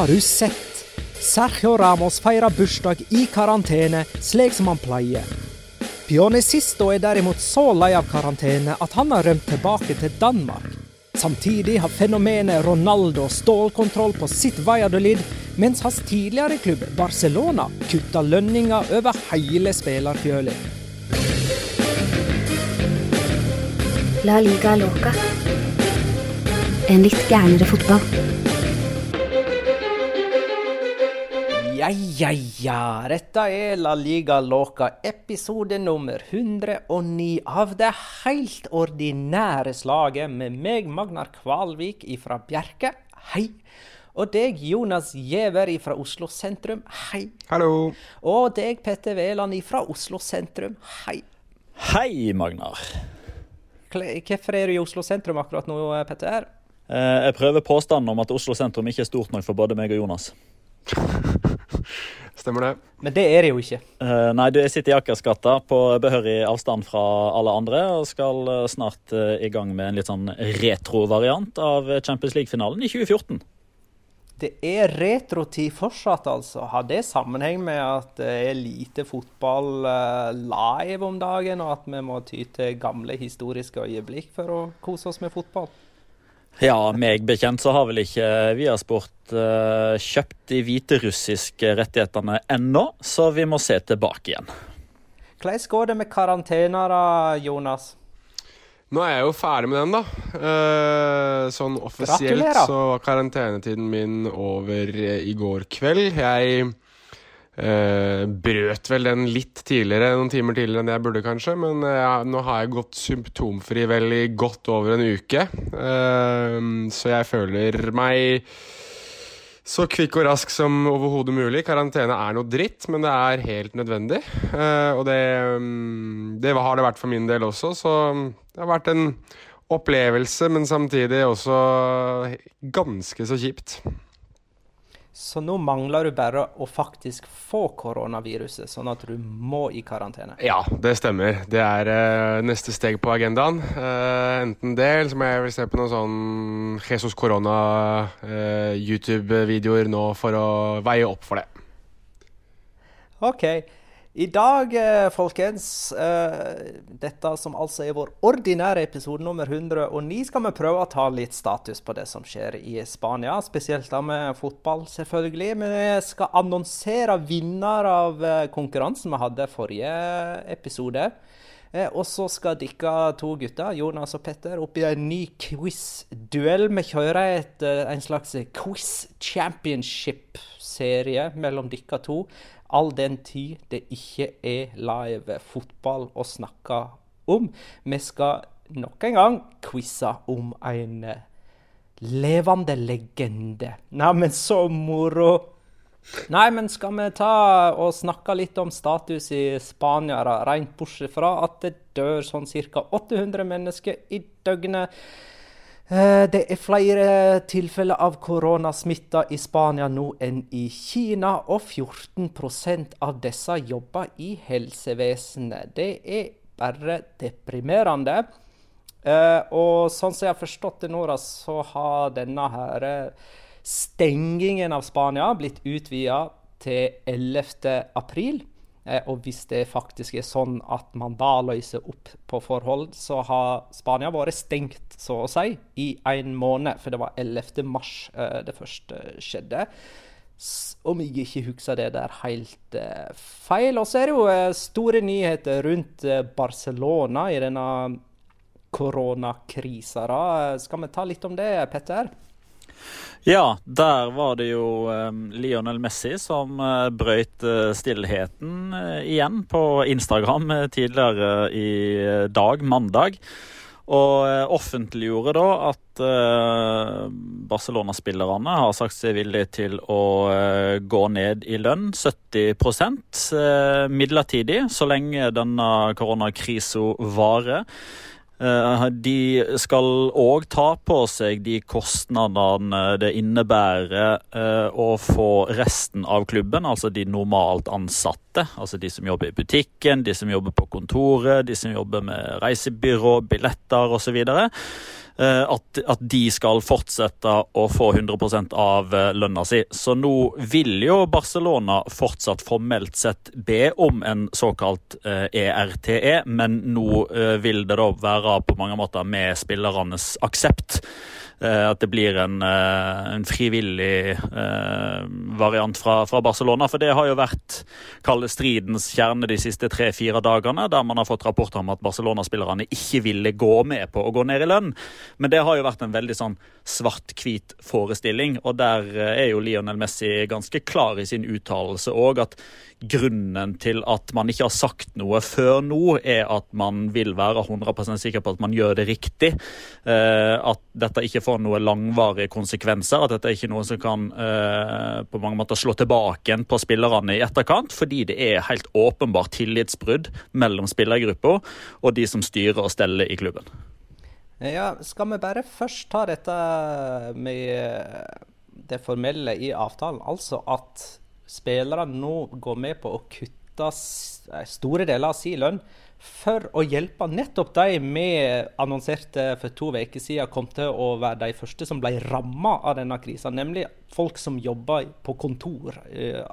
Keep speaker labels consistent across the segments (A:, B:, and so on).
A: Har du sett? Sergio Ramos feirer bursdag i karantene, slik som han pleier. Pionicisto er derimot så lei av karantene at han har rømt tilbake til Danmark. Samtidig har fenomenet Ronaldo stålkontroll på sitt Valladolid, mens hans tidligere klubb Barcelona kutta lønninger over hele spillerfjøla.
B: La liga loca. En litt gærnere fotball.
A: Ja, ja, ja. Dette er La Liga Loca, episode nummer 109 av det helt ordinære slaget med meg, Magnar Kvalvik fra Bjerke. Hei. Og deg, Jonas Giæver fra Oslo sentrum. Hei.
C: Hallo.
A: Og deg, Petter Veland fra Oslo sentrum. Hei.
D: Hei, Magnar.
A: Hvorfor er du i Oslo sentrum akkurat nå, Petter?
D: Eh, Jeg prøver påstanden om at Oslo sentrum ikke er stort nok for både meg og Jonas.
E: Stemmer det.
A: Men det er det jo ikke.
D: Uh, Nei, du jeg sitter i Akersgata på behørig avstand fra alle andre og skal eh, snart uh, i gang med en litt sånn retro-variant av Champions League-finalen i 2014.
A: Det er retrotid fortsatt, altså. Har det sammenheng med at det er lite fotball live om dagen, og at vi må ty til gamle historiske øyeblikk for å kose oss med fotball?
D: Ja, meg bekjent så har vel ikke Viasport uh, kjøpt de hviterussiske rettighetene ennå, så vi må se tilbake igjen.
A: Hvordan går det med karantena, da, Jonas?
E: Nå er jeg jo ferdig med den, da. Eh, sånn offisielt
A: Gratulerer.
E: så var karantenetiden min over eh, i går kveld. Jeg eh, brøt vel den litt tidligere, noen timer tidligere enn jeg burde, kanskje. Men uh, nå har jeg gått symptomfri vel i godt over en uke. Uh, så jeg føler meg så kvikk og rask som overhodet mulig. Karantene er noe dritt, men det er helt nødvendig. Og det, um, det har det vært for min del også, så det har vært en opplevelse, men samtidig også ganske så kjipt.
A: Så nå mangler du bare å faktisk få koronaviruset, sånn at du må i karantene.
E: Ja, det stemmer. Det er uh, neste steg på agendaen. Uh, enten det, eller så må jeg vel se på noen sånn Jesus Corona eh, YouTube-videoer nå for å veie opp for det.
A: OK. I dag, eh, folkens, eh, dette som altså er vår ordinære episode nummer 109, skal vi prøve å ta litt status på det som skjer i Spania. Spesielt da med fotball, selvfølgelig. Men vi skal annonsere vinner av eh, konkurransen vi hadde forrige episode. Og så skal dere to gutter, Jonas og Petter, opp i en ny quiz-duell. Vi kjører et, en slags quiz championship-serie mellom dere to all den tid det ikke er live fotball å snakke om. Vi skal nok en gang quize om en eh, levende legende. Neimen, så moro! Nei, men skal vi ta og snakke litt om status i Spania, rent bortsett fra at det dør sånn ca. 800 mennesker i døgnet. Eh, det er flere tilfeller av koronasmitta i Spania nå enn i Kina, og 14% av disse jobber i helsevesenet. Det er bare deprimerende. Eh, og sånn som jeg har forstått det nå, så har denne her stengingen av Spania blitt utvida til 11. april. Eh, og hvis det faktisk er sånn at man da løser opp på forhold, så har Spania vært stengt, så å si, i en måned. For det var 11. mars eh, det første skjedde. Om jeg ikke husker det der helt feil. Og så er det jo store nyheter rundt Barcelona i denne koronakrisa. Skal vi ta litt om det, Petter?
D: Ja, der var det jo um, Lionel Messi som uh, brøyt uh, stillheten igjen på Instagram tidligere i dag, mandag. Og offentliggjorde da at Barcelona-spillerne har sagt seg villige til å gå ned i lønn 70% midlertidig, så lenge denne koronakrisa varer. Eh, de skal òg ta på seg de kostnadene det innebærer eh, å få resten av klubben, altså de normalt ansatte. Altså de som jobber i butikken, de som jobber på kontoret, de som jobber med reisebyrå, billetter osv. Eh, at, at, de skal fortsette å få 100% av eh, lønna si. Så nå vil jo Barcelona fortsatt formelt sett be om en såkalt ERTE, eh, e, men nå vil det da være på mange måter med spillernes aksept. Eh, at det blir en, eh, en frivillig eh, variant fra, fra, Barcelona. For det har jo vært kalde stridens kjerne de siste tre-fire dagene, der man har fått rapporter om at Barcelona-spillerne ikke ville gå med på å gå ned i lønn. Men det har jo vært en veldig sånn svart-hvit forestilling, og der er jo Lionel Messi ganske klar i sin uttalelse òg, at grunnen til at man ikke har sagt noe før nå, er at man vil være 100% sikker på at man gjør det riktig. At dette ikke får får noen langvarige konsekvenser. At dette er ikke noe som kan uh, på mange måter slå tilbake igjen på spillerne i etterkant. Fordi det er helt åpenbart tillitsbrudd mellom spillergruppa og de som styrer og steller i klubben.
A: Ja, Skal vi bare først ta dette med det formelle i avtalen? Altså at spillerne nå går med på å kutte store deler av sin lønn for å hjelpe nettopp de vi annonserte for to uker siden kom til å være de første som ble ramma av denne krisa, nemlig folk som jobber på kontor, eh,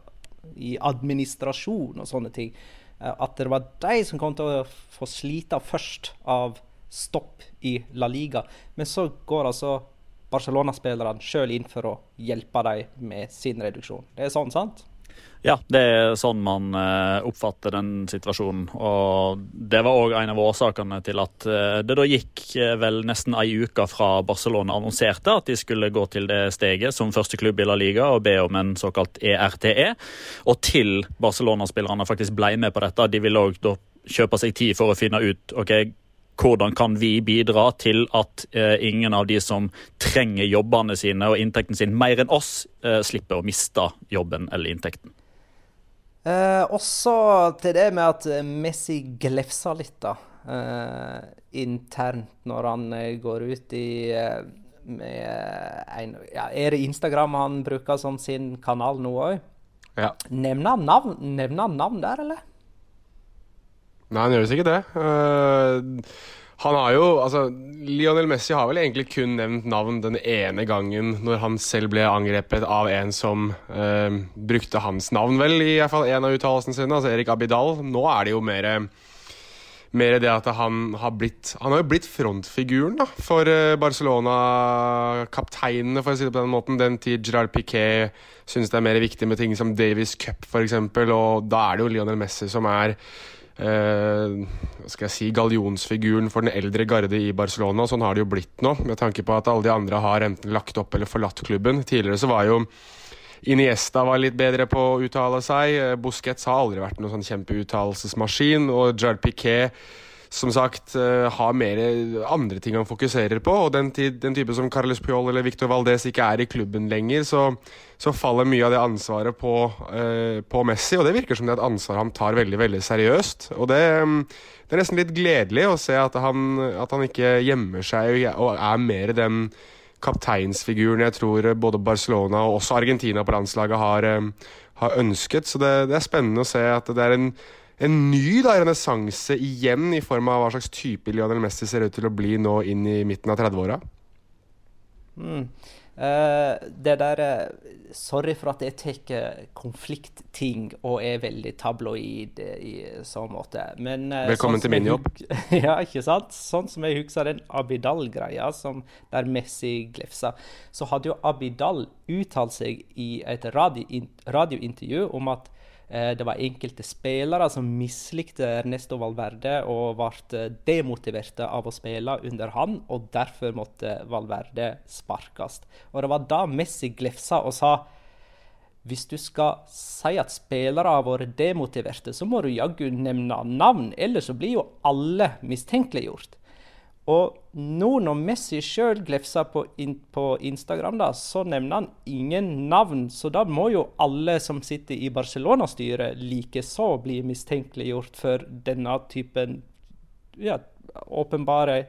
A: i administrasjon og sånne ting. Eh, at det var de som kom til å få slite først av stopp i La Liga. Men så går altså Barcelona-spillerne sjøl inn for å hjelpe dem med sin reduksjon. Det er sånn, sant?
D: Ja, det er sånn man uh, oppfatter den situasjonen. Og det var òg en av årsakene til at uh, det da gikk uh, vel nesten ei uke fra Barcelona annonserte at de skulle gå til det steget som første klubb i La Liga og be om en såkalt ERTE, e, og til Barcelona-spillerne faktisk ble med på dette. De ville òg kjøpe seg tid for å finne ut ok, hvordan kan vi bidra til at eh, ingen av de som trenger jobbene sine og inntekten sin mer enn oss, eh, slipper å miste jobben eller inntekten?
A: Eh, også til det med at Messi glefsa litt, da. Eh, internt når han eh, går ut i eh, med en, ja, Er det Instagram han bruker som sin kanal nå òg?
E: Ja.
A: Nevner han navn, nevner han navn der, eller?
E: Nei, han gjør visst ikke det. Uh, han har jo, altså Lionel Messi har vel egentlig kun nevnt navn den ene gangen når han selv ble angrepet av en som eh, brukte hans navn, vel, i hvert fall en av uttalelsene sine, altså Erik Abidal. Nå er det jo mer, mer det at han har blitt Han har jo blitt frontfiguren da, for eh, Barcelona-kapteinene, for å si det på den måten. Den tid Gerard Piquet syns det er mer viktig med ting som Davies Cup, f.eks., og da er det jo Lionel Messi som er Uh, skal jeg si, gallionsfiguren for den eldre garde i Barcelona. Sånn har det jo blitt nå, med tanke på at alle de andre har enten lagt opp eller forlatt klubben. Tidligere så var jo Iniesta var litt bedre på å uttale seg. Eh, Busquets har aldri vært noen sånn kjempeuttalelsesmaskin. Og Jard Piquet som sagt uh, har mer andre ting han fokuserer på. Og den, den type som Carles Puyol eller Victor Valdez ikke er i klubben lenger, så, så faller mye av det ansvaret på, uh, på, Messi. Og det virker som det er et ansvar han tar veldig veldig seriøst. Og det, um, det er nesten litt gledelig å se at han, at han ikke gjemmer seg og er mer den kapteinsfiguren jeg tror både Barcelona og også Argentina på landslaget har, um, har ønsket. Så det, det er spennende å se at det er en en ny da, renessanse igjen, i form av hva slags type Lionel Messi ser ut til å bli nå inn i midten av 30-åra?
A: Mm. Uh, det der uh, Sorry for at jeg tar konfliktting og er veldig tabloid i sånn måte. Men,
E: uh, Velkommen sånn til min jobb.
A: ja, ikke sant? Sånn som jeg husker den Abidal-greia der Messi glefsa, så hadde jo Abidal uttalt seg i et radiointervju om at Eh, det var enkelte spillere som mislikte Ernesto Valverde og ble eh, demotiverte av å spille under han, og derfor måtte Valverde sparkes. Og det var da Messi glefsa og sa hvis du skal si at spillere har vært demotiverte, så må du jaggu nevne navn, ellers så blir jo alle mistenkeliggjort. Og nå når Messi sjøl glefser på, in, på, Instagram, da, så nevner han ingen navn. Så da må jo alle som sitter i Barcelona-styret, likeså bli mistenkeliggjort for denne typen ja, åpenbare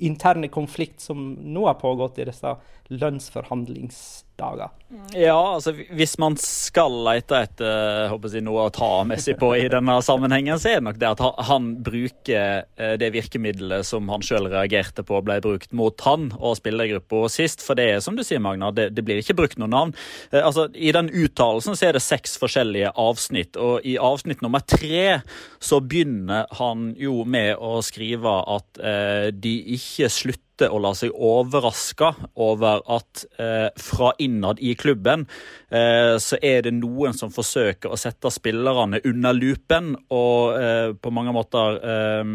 A: interne konflikt som nå har pågått i disse lønnsforhandlingsdager.
D: Ja, altså hvis man skal lete etter håper jeg, noe å ta Messi på i denne sammenhengen, så er det nok det at han bruker eh, det virkemidlet som han sjøl reagerte på ble brukt mot han og spillergruppa sist. For det er som du sier, Magna, det, det blir ikke brukt noe navn. Eh, altså, I den uttalelsen så er det seks forskjellige avsnitt, og i avsnitt nummer tre så begynner han jo med å skrive at eh, de ikke slutter å la seg overraske over at eh, fra innad i klubben eh, så er det noen som forsøker å sette spillerne under lupen og eh, på mange måter eh,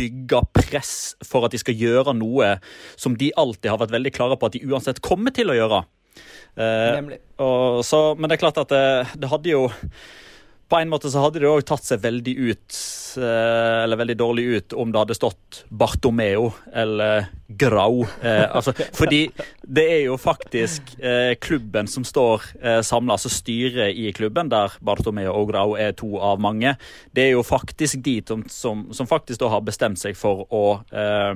D: bygge press for at de skal gjøre noe som de alltid har vært veldig klare på at de uansett kommer til å gjøre. Eh, så, men det er klart at det, det hadde jo på en måte så hadde det òg tatt seg veldig ut, eh, eller veldig dårlig ut, om det hadde stått Bartomeo eller Grau. Eh, altså, fordi det er jo faktisk eh, klubben som står eh, samla, altså styret i klubben, der Bartomeo og Grau er to av mange. Det er jo faktisk de som, som, som faktisk da har bestemt seg for å eh,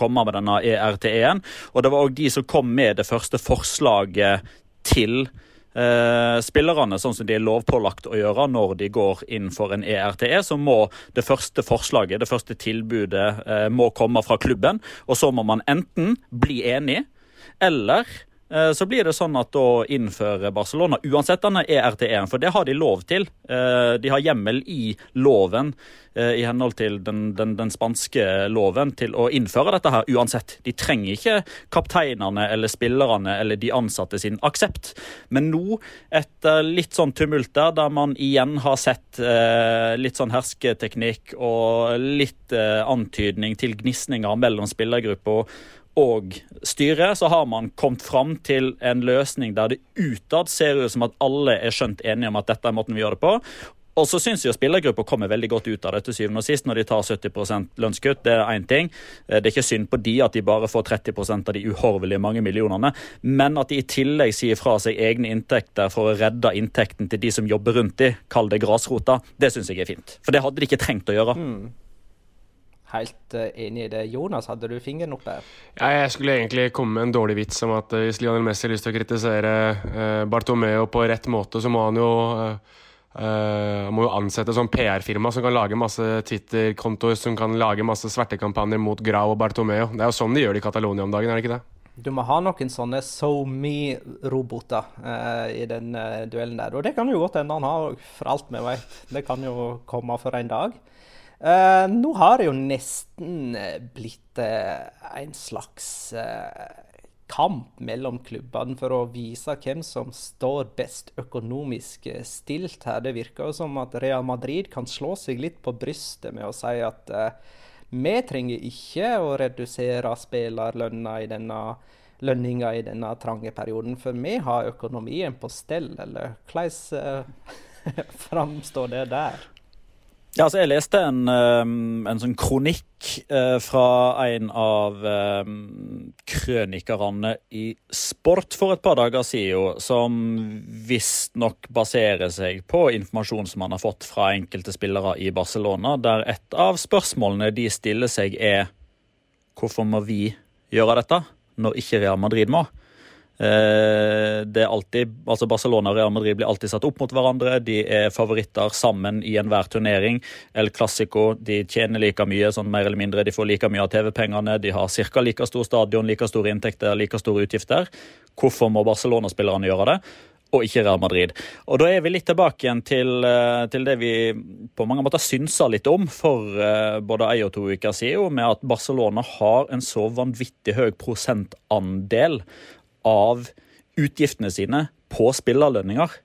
D: komme med denne ERTE-en. Og det var òg de som kom med det første forslaget til eh, spillerne, sånn som de er lovpålagt å gjøre når de går inn for en ERTE, så må det første forslaget, det første tilbudet, eh, må komme fra klubben. Og så må man enten bli enig, eller så blir det sånn at da innfører Barcelona uansett denne ERT1, for det har de lov til. Eh, de har hjemmel i loven eh, i henhold til den, den, den, spanske loven til å innføre dette her uansett. De trenger ikke kapteinene eller spillerne eller de ansatte sin aksept. Men nå, etter litt sånn tumult der, der man igjen har sett litt sånn hersketeknikk og litt antydning til gnisninger mellom spillergrupper og styret, så har man kommet fram til en løsning der det utad ser ut som at alle er skjønt enige om at dette er måten vi gjør det på. Og så syns jeg spillergruppa kommer veldig godt ut av det til syvende og sist når de tar 70% lønnskutt. Det er én ting. Det er ikke synd på de at de bare får 30% av de uhorvelige mange millionene, men at de i tillegg sier fra seg egne inntekter for å redde inntekten til de som jobber rundt de, kall det grasrota, det syns jeg er fint. For det hadde de ikke trengt å gjøre. Mm
A: helt enig i det. Jonas, hadde du fingeren oppe?
E: Ja, jeg skulle egentlig komme med en dårlig vits om at uh, hvis Lionel Messi har lyst til å kritisere uh, Bartomeo på rett måte, så må han jo Uh, må jo ansette sånn PR-firma som kan lage masse Twitter-kontoer, som kan lage masse svertekampanjer mot Grau og Bartomeo. Det er jo sånn de gjør det i Catalonia om dagen, er det ikke det?
A: Du må ha noen sånne SoMe-roboter uh, i den uh, duellen der. Og det kan jo godt hende han har, for alt vi vet. Det kan jo komme for en dag. Nå har det jo nesten blitt en slags kamp mellom klubbene for å vise hvem som står best økonomisk stilt her. Det virker jo som at Real Madrid kan slå seg litt på brystet med å si at uh, vi trenger ikke å redusere spillerlønna i denne lønninga i denne trange perioden, for vi har økonomien på stell, eller hvordan uh, framstår det der?
D: Ja, altså Jeg leste en, en sånn kronikk fra en av krønikerne i Sport for et par dager siden, som visstnok baserer seg på informasjon som han har fått fra enkelte spillere i Barcelona, der et av spørsmålene de stiller seg, er hvorfor må vi gjøre dette når ikke Real Madrid må? Eh, det er alltid, altså Barcelona og Real Madrid blir alltid satt opp mot hverandre. De er favoritter sammen i enhver turnering. El Clásico de tjener like mye, sånn mer eller mindre. De får like mye av TV-pengene. De har ca. like stor stadion, like store inntekter, like store utgifter. Hvorfor må Barcelona-spillerne gjøre det? og ikke Real Madrid. Og Da er vi litt tilbake igjen til, eh, til det vi på mange måter synsa litt om for uh, både ei og to uker siden, med at Barcelona har en så vanvittig høy prosentandel av utgiftene sine på spillerlønninger.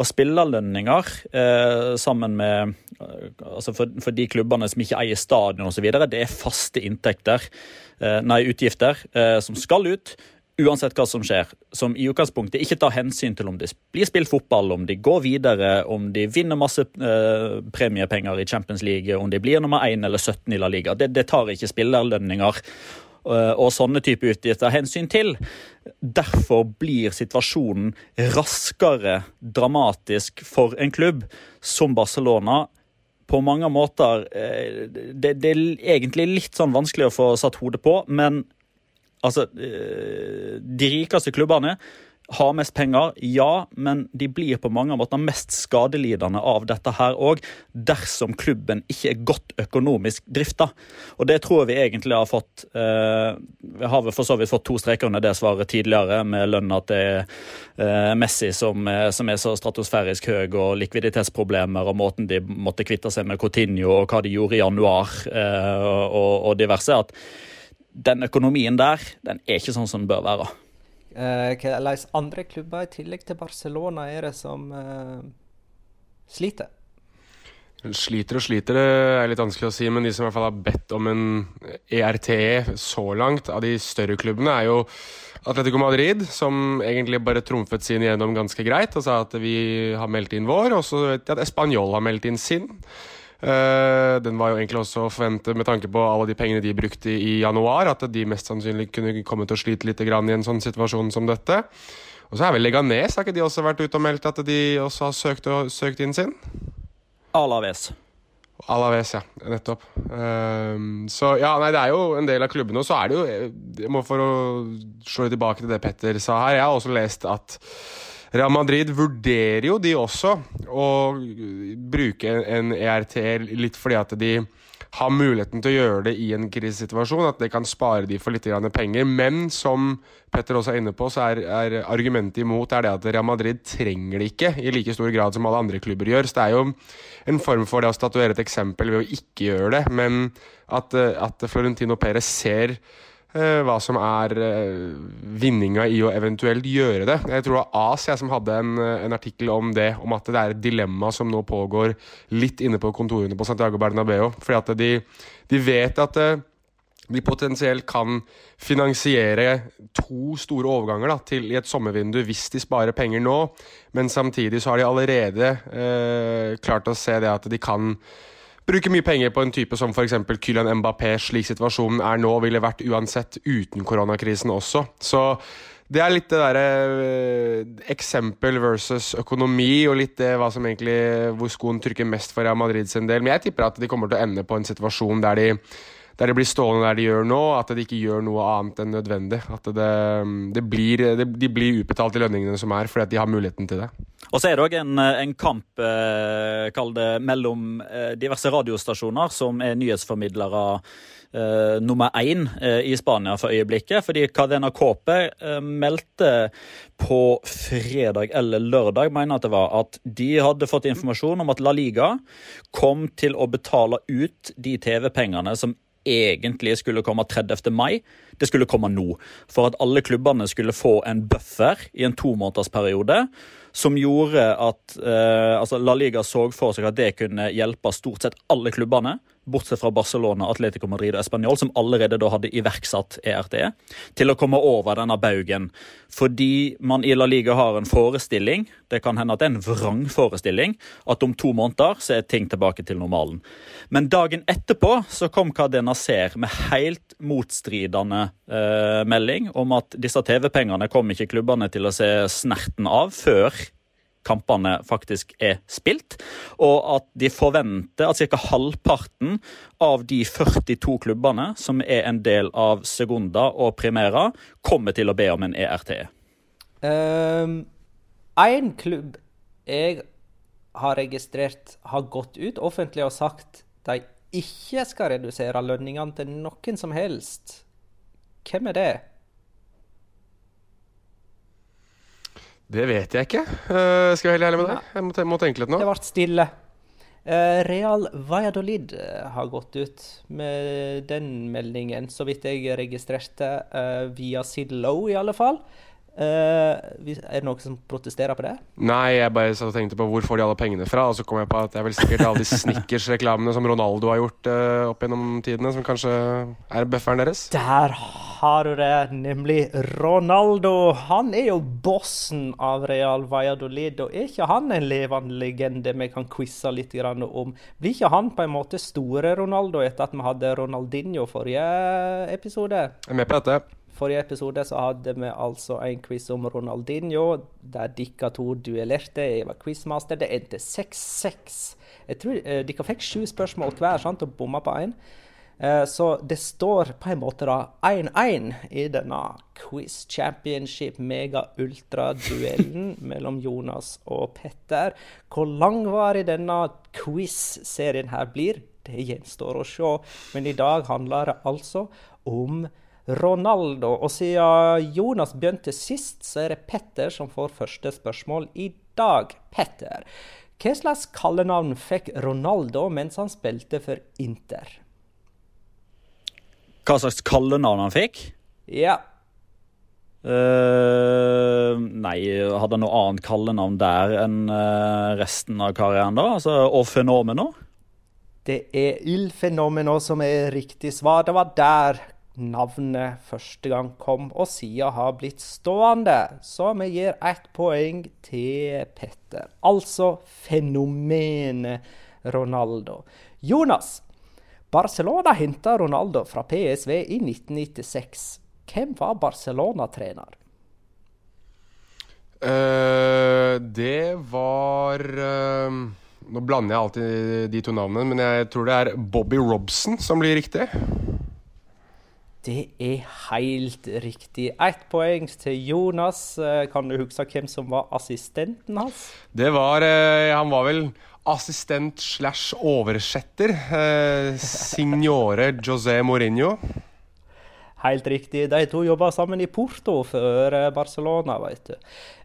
D: Og spillerlønninger, eh, sammen med eh, altså for, for, de klubbene som ikke eier stadion osv., det er faste inntekter, eh, nei, utgifter, eh, som skal ut. Uansett hva som skjer, som i utgangspunktet ikke tar hensyn til om det blir spilt fotball, om de går videre, om de vinner masse eh, premiepenger i Champions League, om de blir nummer 1 eller 17 i La Liga. Det, det tar ikke spillerlønninger og sånne type utgifter hensyn til. Derfor blir situasjonen raskere dramatisk for en klubb som Barcelona. På mange måter eh, det, det er egentlig litt sånn vanskelig å få satt hodet på, men altså eh, De rikeste klubbene har mest penger, ja, men de blir på mange måter mest skadelidende av dette her òg, dersom klubben ikke er godt økonomisk drifta. Og det tror vi egentlig har fått eh, Vi har vel for så vidt fått to streker under det svaret tidligere, med lønna til eh, Messi som, som, er så stratosfærisk høy, og likviditetsproblemer, og måten de måtte kvitte seg med Coutinho, og hva de gjorde i januar, eh, og, og diverse. at den økonomien der, den er ikke sånn som den bør være.
A: Eh, hvilke andre klubber i tillegg til Barcelona er det som uh, sliter?
E: Sliter og sliter, det er litt vanskelig å si, men de som i hvert fall har bedt om en ERTE e så langt, av de større klubbene, er jo Atletico Madrid, som egentlig bare trumfet sin gjennom ganske greit og sa at vi har meldt inn vår, og så vet jeg at Español har meldt inn sin. Uh, den var jo egentlig også å forvente, med tanke på alle de pengene de brukte i januar, at de mest sannsynlig kunne komme til å slite litt i en sånn situasjon som dette. Og så er vel Leganes, har ikke de også vært ute og meldt at de også har søkt, søkt inn sin?
D: Alaves.
E: Alaves, ja. Nettopp. Um, så ja, nei, det er jo en del av klubbene. Og så er det jo, jeg må for å slå tilbake til det Petter sa her, jeg har også lest at Real Madrid vurderer jo de også å bruke en ERT litt fordi at de har muligheten til å gjøre det i en krisesituasjon, at det kan spare de for litt penger. Men som Petter også er inne på, så er, er, argumentet imot er det at Real Madrid trenger det ikke i like stor grad som alle andre klubber gjør. Så det er jo en form for det å statuere et eksempel ved å ikke gjøre det. Men at, at Florentino Perez ser hva som er eh, vinninga i å eventuelt gjøre det. Jeg tror det var As jeg som hadde en, eh, en, artikkel om det, om at det er et dilemma som nå pågår litt inne på kontorene på Santiago Bernabeu. Fordi at de, de vet at de potensielt kan finansiere to store overganger da, til i et sommervindu hvis de sparer penger nå, men samtidig så har de allerede eh, klart å se det at de kan bruker mye penger på en type som f.eks. Kylian Mbappé, slik situasjonen er nå, ville vært uansett uten koronakrisen også. Så det er litt det derre uh, eksempel versus økonomi, og litt det hva som egentlig, hvor skoen trykker mest for Real Madrid sin del. Men jeg tipper at de kommer til å ende på en situasjon der de der de blir stående der de gjør nå, at de ikke gjør noe annet enn nødvendig. At det, det blir, det, de blir utbetalt de lønningene som er, fordi at de har muligheten til det.
D: Og så er det òg en, en, kamp eh, det, mellom eh, diverse radiostasjoner som er nyhetsformidlere eh, nummer én eh, i Spania for øyeblikket. Fordi Cadena Cope eh, meldte på fredag eller lørdag mener at det var, at de hadde fått informasjon om at La Liga kom til å betale ut de TV-pengene som egentlig skulle komme 30. mai, det skulle komme nå. For at alle klubbene skulle få en buffer i en tomånedersperiode som gjorde at eh, altså La Liga så for seg at det kunne hjelpe stort sett alle klubbene bortsett fra Barcelona, Atletico Madrid og Español, som allerede da hadde iverksatt ERTE, til å komme over denne baugen. Fordi man i La Liga har en forestilling, det kan hende at det er en vrangforestilling, at om to måneder så er ting tilbake til normalen. Men dagen etterpå så kom Cadena Ser med helt motstridende eh, melding om at disse TV-pengene kom ikke klubbene til å se snerten av før kampene faktisk er spilt, og at de forventer at ca. halvparten av de 42 klubbene som er en del av Segunda og Primera, kommer til å be om en ERT.
A: Um, en klubb jeg har registrert har gått ut offentlig og sagt de ikke skal redusere lønningene til noen som helst. Hvem er det?
E: Det vet jeg ikke, uh, skal jeg være ærlig med deg. Jeg må, må, tenke litt nå.
A: Det ble stille. Uh, Real Valladolid eh, har gått ut med den meldingen, så vidt jeg registrerte, uh, via Sidlow i alle fall. Uh, er det noen som protesterer på det?
E: Nei, jeg bare satt og tenkte på hvor får de alle pengene fra. Og så kom jeg på at det er vel sikkert alle de Snickers-reklamene som Ronaldo har gjort uh, opp gjennom tidene, som kanskje er bufferen deres.
A: Der har du det, nemlig Ronaldo. Han er jo bossen av Real Valladolid, og er ikke han en levende legende vi kan quize litt om? Blir ikke han på en måte store Ronaldo etter at vi hadde Ronaldinho forrige episode?
E: Jeg er med på dette
A: forrige episode så hadde vi altså en quiz om Ronaldinho, der dere to duellerte. Jeg var quizmaster. Det endte 6-6. Jeg tror eh, Dere fikk sju spørsmål hver sant, og bomma på én. Eh, så det står på en måte da 1-1 i denne quiz championship mega-ultra-duellen mellom Jonas og Petter. Hvor langvarig denne quiz-serien her blir, det gjenstår å se. Men i dag handler det altså om Ronaldo. Og siden Jonas begynte sist, så er det Petter som får første spørsmål i dag. Petter, hva slags kallenavn fikk Ronaldo mens han spilte for Inter?
D: Hva slags kallenavn han fikk?
A: Ja.
D: Uh, nei, hadde han noe annet kallenavn der enn uh, resten av karrieren, da? Altså, og Fenomeno?
A: Det er Il Fenomeno som er riktig svar. Det var der navnet første gang kom, og siden har blitt stående. Så vi gir ett poeng til Petter. Altså fenomenet Ronaldo. Jonas. Barcelona henta Ronaldo fra PSV i 1996. Hvem var Barcelona-trener?
E: Uh, det var uh, Nå blander jeg alltid de to navnene, men jeg tror det er Bobby Robson som blir riktig.
A: Det er helt riktig. Ett poeng til Jonas. Eh, kan du huske hvem som var assistenten hans?
E: Det var eh, Han var vel assistent slash oversetter. Eh, signore José Mourinho.
A: Helt riktig. De to jobba sammen i Porto før Barcelona, vet du.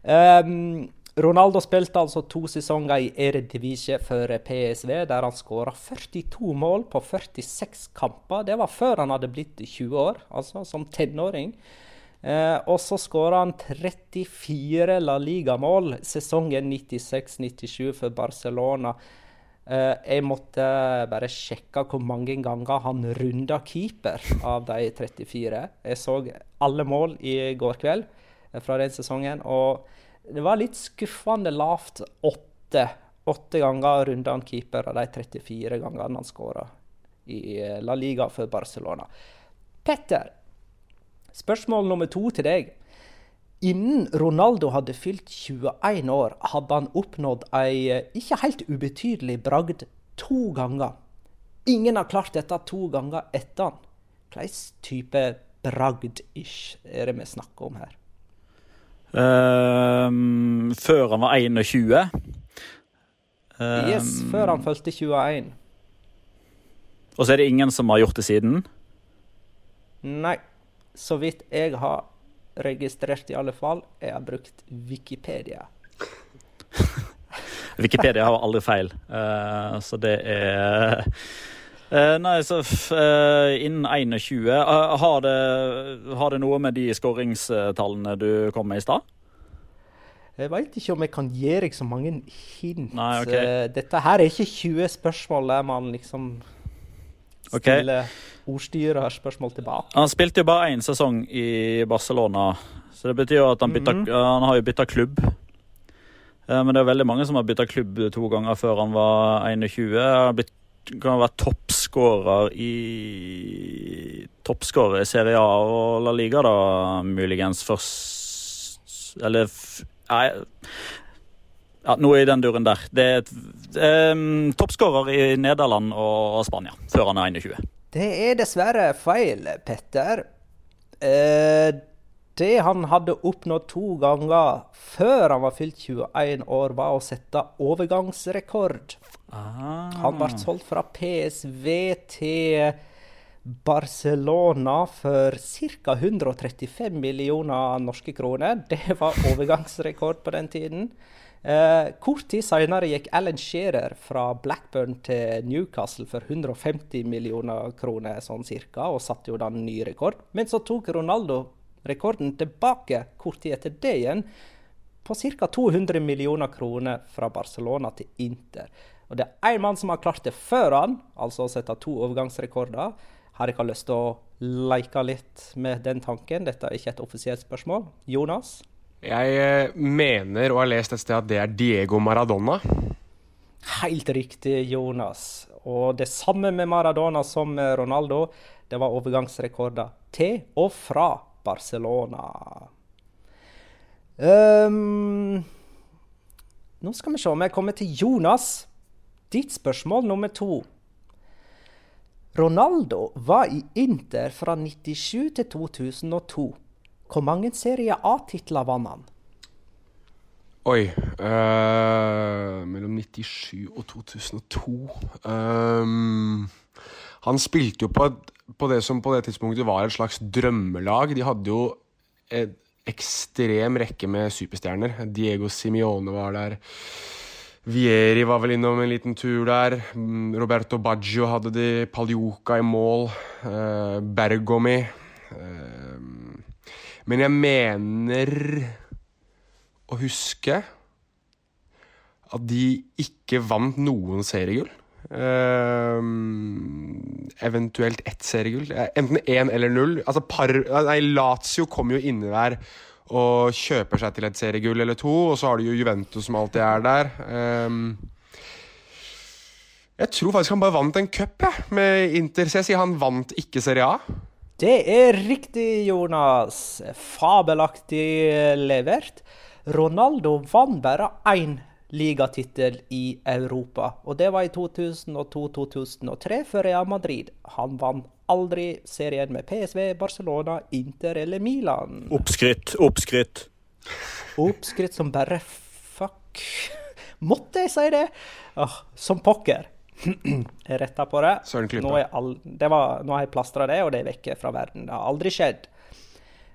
A: Um, Ronaldo spilte altså to sesonger i Eredivisie for PSV, der han skåra 42 mål på 46 kamper. Det var før han hadde blitt 20 år, altså som tenåring. Eh, og så skåra han 34 La Liga-mål sesongen 96-97 for Barcelona. Eh, jeg måtte bare sjekke hvor mange ganger han runda keeper av de 34. Jeg så alle mål i går kveld eh, fra den sesongen. og det var litt skuffende lavt. Åtte, åtte ganger runda han keeper av de 34 gangene han skåra i eh, La Liga for Barcelona. Petter, spørsmål nummer to til deg. Innen Ronaldo hadde fylt 21 år, hadde han oppnådd ei eh, ikke helt ubetydelig bragd to ganger. ingen har klart dette to ganger etter han. Hvilken type bragd-ish er det vi snakker om her?
D: Um, før han var 21.
A: Um, yes, før han fulgte 21.
D: Og så er det ingen som har gjort det siden?
A: Nei. Så vidt jeg har registrert, i alle fall. Jeg har brukt Wikipedia.
D: Wikipedia har aldri feil, uh, så det er uh, Nei, så uh, innen 21 har det, har, det, noe med de skåringstallene du kom med i stad?
A: Jeg veit ikke om jeg kan gi deg så mange hint.
D: Nei, okay.
A: Dette her er ikke 20 spørsmål der man liksom stiller okay. ordstyrerspørsmål tilbake.
D: Han spilte jo bare én sesong i Barcelona, så det betyr jo at han, bytta, mm -hmm. han har jo bytta klubb. Men det er veldig mange som har bytta klubb to ganger før han var 21. Han har blitt, kan være toppskårer i Toppskårer i Serie A og La Liga, da, muligens først Eller Nei ja, noe i den duren der. Det er um, toppskårer i Nederland og Spania før han er 21.
A: Det er dessverre feil, Petter. Uh, det han hadde oppnådd to ganger før han var fylt 21 år, var å sette overgangsrekord.
D: Ah.
A: Han ble solgt fra PSV til Barcelona for ca. 135 millioner norske kroner. Det var overgangsrekord på den tiden. Eh, kort tid senere gikk Alan Shearer fra Blackburn til Newcastle for 150 millioner kroner, sånn cirka, og satte jo da en ny rekord. Men så tok Ronaldo rekorden tilbake kort tid etter det igjen, på ca. 200 millioner kroner fra Barcelona til Inter. Og det er én mann som har klart det før han, altså å sette to overgangsrekorder. Har dere lyst til å leke litt med den tanken. Dette er ikke et offisielt spørsmål. Jonas?
E: Jeg eh, mener og har lest et sted at det er Diego Maradona.
A: Helt riktig, Jonas. Og det samme med Maradona som med Ronaldo. Det var overgangsrekorder til og fra Barcelona. Um, nå skal vi se om jeg kommer til Jonas. Ditt spørsmål nummer to. Ronaldo var i Inter fra 97 til 2002. Hvor mange Serie A-titler vant han?
E: Oi øh, Mellom 97 og 2002 um, Han spilte jo på, på, det som på det tidspunktet var et slags drømmelag. De hadde jo en ekstrem rekke med superstjerner. Diego Simione var der. Vieri var vel innom en liten tur der. Roberto Baggio hadde de. Paljuka i mål. Uh, Bergomi. Uh, men jeg mener å huske at de ikke vant noen seriegull. Uh, eventuelt ett seriegull. Enten én eller null. Altså par, nei, Lazio kom jo inni der og kjøper seg til et seriegull eller to, og så har du jo Juventus som alltid er der. Um, jeg tror faktisk han bare vant en cup med Inter, så jeg sier han vant ikke Serie A.
A: Det er riktig, Jonas. Fabelaktig levert. Ronaldo vant bare én ligatittel i Europa, og det var i 2002-2003 for Real Madrid. Han vant aldri serien med PSV, Barcelona, Inter eller Milan.
D: Oppskrytt, oppskrytt.
A: Oppskrytt som bare fuck. Måtte jeg si det? Oh, som pokker. jeg retta på det. Nå, all, det var, nå har jeg plastra det, og det er vekke fra verden. Det har aldri skjedd.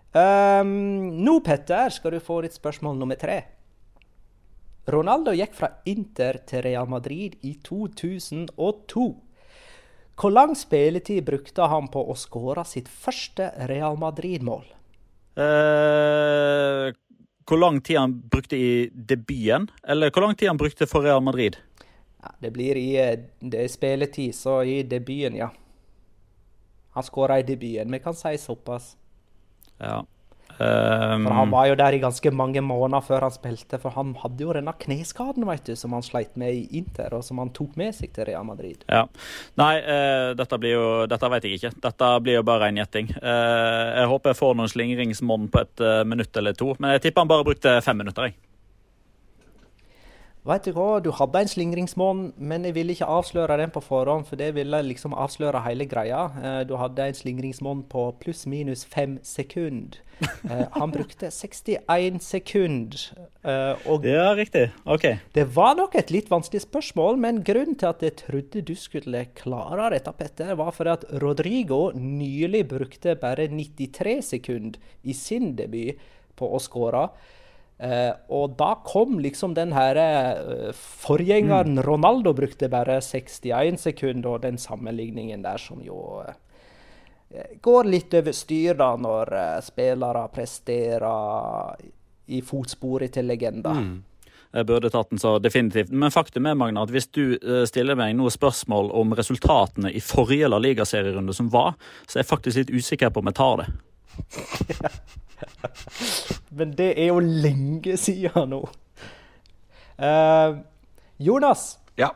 A: Um, nå, Petter, skal du få ditt spørsmål nummer tre. Ronaldo gikk fra Inter til Real Madrid i 2002. Hvor lang spilletid brukte han på å skåre sitt første Real Madrid-mål?
D: Eh, hvor lang tid han brukte i debuten, eller hvor lang tid han brukte for Real Madrid?
A: Ja, det blir i det er spilletid, så i debuten, ja. Han skåra i debuten. Vi kan si såpass.
D: Ja.
A: Um, for Han var jo der i ganske mange måneder før han spilte, for han hadde jo denne kneskaden vet du, som han sleit med i Inter, og som han tok med seg til Real Madrid.
D: Ja. Nei, uh, dette blir jo Dette vet jeg ikke. Dette blir jo bare en gjetting. Uh, jeg håper jeg får noen slingringsmonn på et uh, minutt eller to, men jeg tipper han bare brukte fem minutter. jeg.
A: Vet du hva, du hadde en slingringsmonn, men jeg ville ikke avsløre den på forhånd, for det ville liksom avsløre hele greia. Eh, du hadde en slingringsmonn på pluss-minus fem sekunder. Eh, han brukte 61 sekunder. Eh, og
D: Ja, riktig. Ok.
A: det var nok et litt vanskelig spørsmål, men grunnen til at jeg trodde du skulle klare dette, Petter, var fordi at Rodrigo nylig brukte bare 93 sekunder i sin debut på å skåre. Eh, og da kom liksom den her eh, Forgjengeren Ronaldo brukte bare 61 sekunder, og den sammenligningen der som jo eh, går litt over styr da, når spillere presterer i fotsporet til legender.
D: Jeg burde tatt den så definitivt. Men faktum er, Magna, at hvis du stiller meg noen spørsmål om resultatene i forrige La Liga-serierunde som var, så er jeg faktisk litt usikker på om jeg tar det.
A: Men det er jo lenge siden nå. Uh, Jonas,
E: Ja.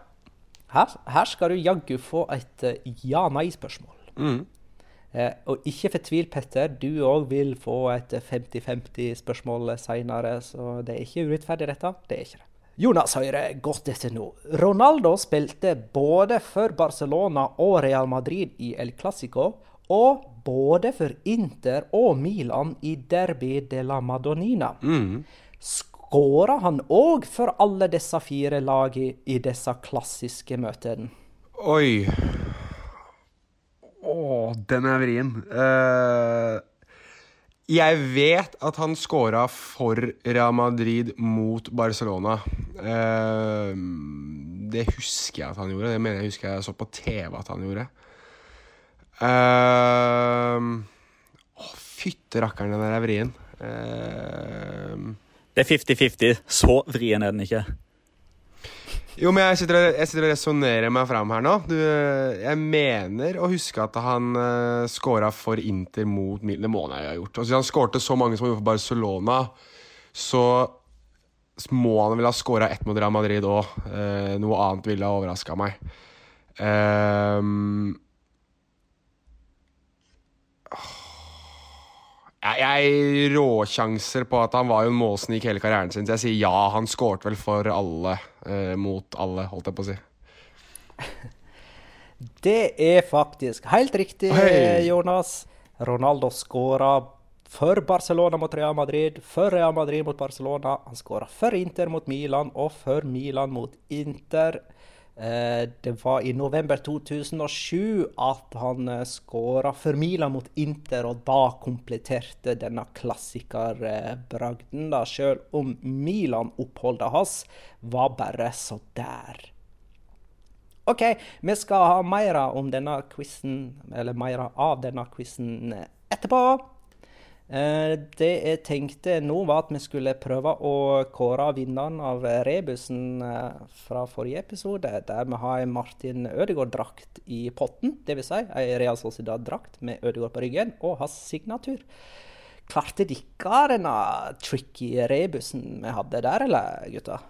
A: her, her skal du jaggu få et eh, ja-nei-spørsmål.
E: Mm.
A: Eh, og ikke fortvil, Petter. Du òg vil få et 50-50-spørsmål seinere, så det er ikke urettferdig, dette. Det er ikke det. Jonas Høyre, godt etter nå. Ronaldo spilte både for Barcelona og Real Madrid i El Clásico, og både for Inter og Milan i Derby de la Madonnina. Skåra han òg for alle disse fire lagene i disse klassiske møtene?
E: Oi. Å, den er vrien. Uh, jeg vet at han scora for Real Madrid mot Barcelona. Uh, det husker jeg at han gjorde. Det mener jeg husker jeg så på TV at han gjorde. Uh, å, fytte rakkeren, den der er vrien. Uh,
D: Det er 50-50. Så vrien er den ikke.
E: Jo, men jeg sitter, og- jeg sitter og resonnerer meg fram her nå. Du, jeg mener å huske at han uh, scora for Inter mot Milan. Det må han ha gjort. Altså, han skårte så mange som han gjorde for Barcelona, så må han vel ha scora ett mot Real Madrid òg. noe annet ville ha overraska meg. Ehm, jeg, råsjanser på at han var jo en målsnik hele karrieren sin, så jeg sier ja. Han skårte vel for alle, eh, mot alle, holdt jeg på å si.
A: Det er faktisk helt riktig,
E: Hei.
A: Jonas. Ronaldo skåra for Barcelona mot Real Madrid, for Real Madrid mot Barcelona. Han skåra for Inter mot Milan og for Milan mot Inter. Eh, det var i november 2007 at han eh, skåra for Milan mot Inter, og da kompletterte denne klassikerbragden, da, sjøl om Milan-oppholdet hans var bare så der. OK, vi skal ha mer mer av denne quizen etterpå. Eh, Det jeg tenkte nå, var at vi skulle prøve å kåre vinneren av rebusen eh, fra forrige episode, der vi har en Martin Ødegaard-drakt i potten. Dvs. Si en Real Sociedad-drakt med Ødegaard på ryggen og hans signatur. Klarte dere denne tricky rebusen vi hadde der, eller gutter?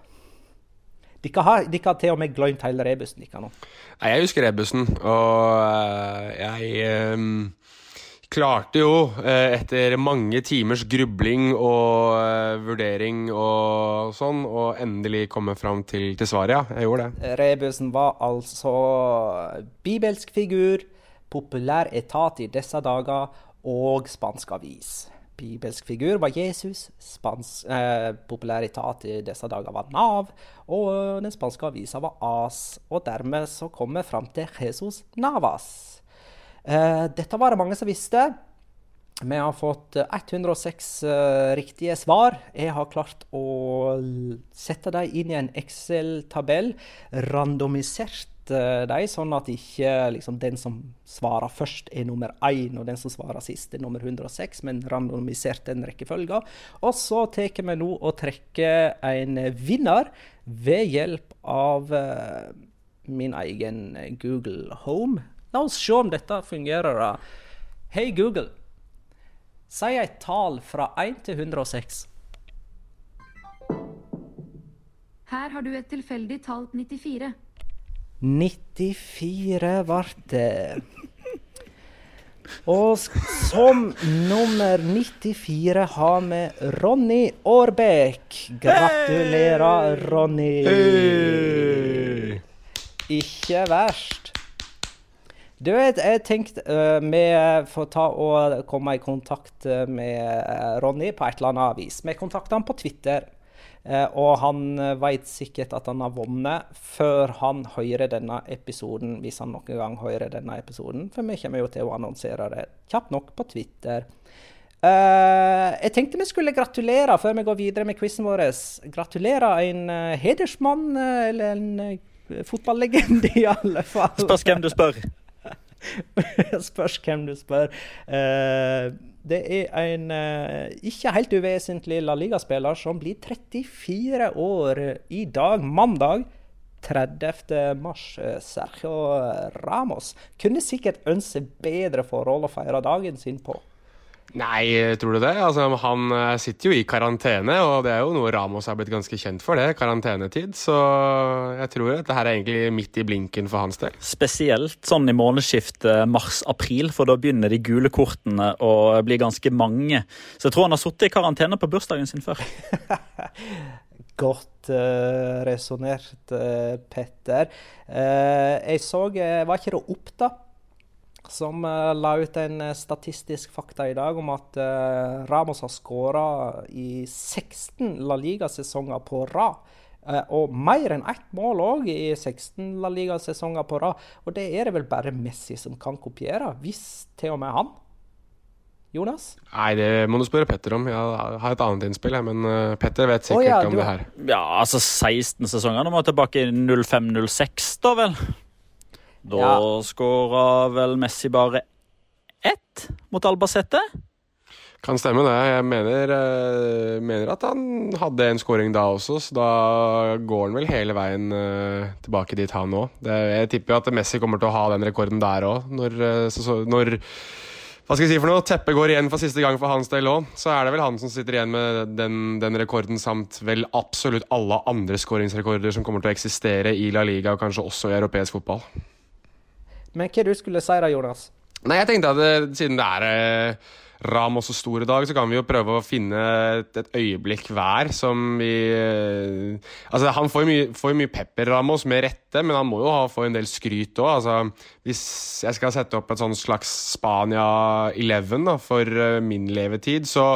A: Dere har, har til og med glemt hele rebusen dere nå.
E: Jeg husker rebusen, og eh, jeg ehm, klarte jo, eh, etter mange timers grubling og eh, vurdering og sånn, å endelig komme fram til, til svaret, ja. Jeg gjorde det.
A: Rebusen var altså bibelsk figur, populær etat i disse dager og spansk avis. Bibelsk figur var Jesus, spansk, eh, populær etat i disse dager var Nav, og den spanske avisa var AS. Og dermed så kom vi fram til Jesus Navas. Eh, dette var det mange som visste. Vi har fått eh, 106 eh, riktige svar. Jeg har klart å sette dem inn i en Excel-tabell. Randomisert eh, dem, sånn at ikke liksom, den som svarer først, er nummer én, og den som svarer sist, er nummer 106, men randomisert den rekkefølgen. Og så tar vi nå og trekker en vinner ved hjelp av eh, min egen Google Home. La oss se om dette fungerer. da. Hei, Google. Si et tall fra 1 til 106.
F: Her har du et tilfeldig tall 94.
A: 94 ble det. Og som nummer 94 har vi Ronny Aarbæk. Gratulerer, Ronny. Ikke verst. Du, jeg, jeg tenkte uh, vi får ta og komme i kontakt eh, med Ronny på et eller annet vis. Vi kontakta han på Twitter. Uh, og han uh, veit sikkert at han har vunnet før han hører denne episoden, hvis han noen gang hører denne episoden. For vi kommer jo til å annonsere det kjapt nok på Twitter. Uh, jeg tenkte vi skulle gratulere før vi går videre med quizen vår. Gratulere en hedersmann, eller en fotballegende i alle fall.
D: Spørs hvem du spør.
A: Spørs hvem du spør. Uh, det er en uh, ikke helt uvesentlig La Liga-spiller som blir 34 år i dag, mandag. 30. mars. Sergio Ramos kunne sikkert ønske bedre forhold å feire dagen sin på.
E: Nei, tror du det? Altså, han eh, sitter jo i karantene, og det er jo noe Ramos har blitt ganske kjent for, det. Karantenetid. Så jeg tror dette her er egentlig midt i blinken for hans del.
D: Spesielt sånn i månedsskiftet mars-april, for da begynner de gule kortene å bli ganske mange. Så jeg tror han har sittet i karantene på bursdagen sin før.
A: Godt uh, resonnert, uh, Petter. Uh, jeg så Var ikke det Oppda som uh, la ut en uh, statistisk fakta i dag om at uh, Ramos har skåra i 16 La Liga-sesonger på rad. og mer enn ett mål òg i 16 La Liga-sesonger på rad. Og det er det vel bare Messi som kan kopiere, hvis til og med han. Jonas?
E: Nei, det må du spørre Petter om. Jeg har et annet innspill, men Petter vet sikkert oh, ja, om det her.
D: Ja, altså 16 sesonger. Nå må vi tilbake i 05-06, da vel? Da ja. skåra vel Messi bare ett mot Albacete?
E: Kan stemme det. Jeg mener, uh, mener, at han hadde en skåring da også, så da går han vel hele veien uh, tilbake dit han òg. Jeg tipper jo at Messi kommer til å ha den rekorden der òg, når, uh, når hva skal jeg si for noe, teppet går igjen for siste gang for hans del òg, så er det vel han som sitter igjen med den, den rekorden, samt vel absolutt alle andre skåringsrekorder som kommer til å eksistere i La Liga, og kanskje også i europeisk fotball.
A: Men hva du skulle si da, Jonas?
E: Nei, jeg tenkte at det, siden det er eh, Ramos og stor i dag, så kan vi jo prøve å finne et, et øyeblikk hver som vi eh, Altså, han får jo mye, mye, pepper, Ramos, med rette, men han må jo ha, få en del skryt òg. Altså, hvis jeg skal sette opp et sånn slags Spania 11 da, for uh, min levetid, så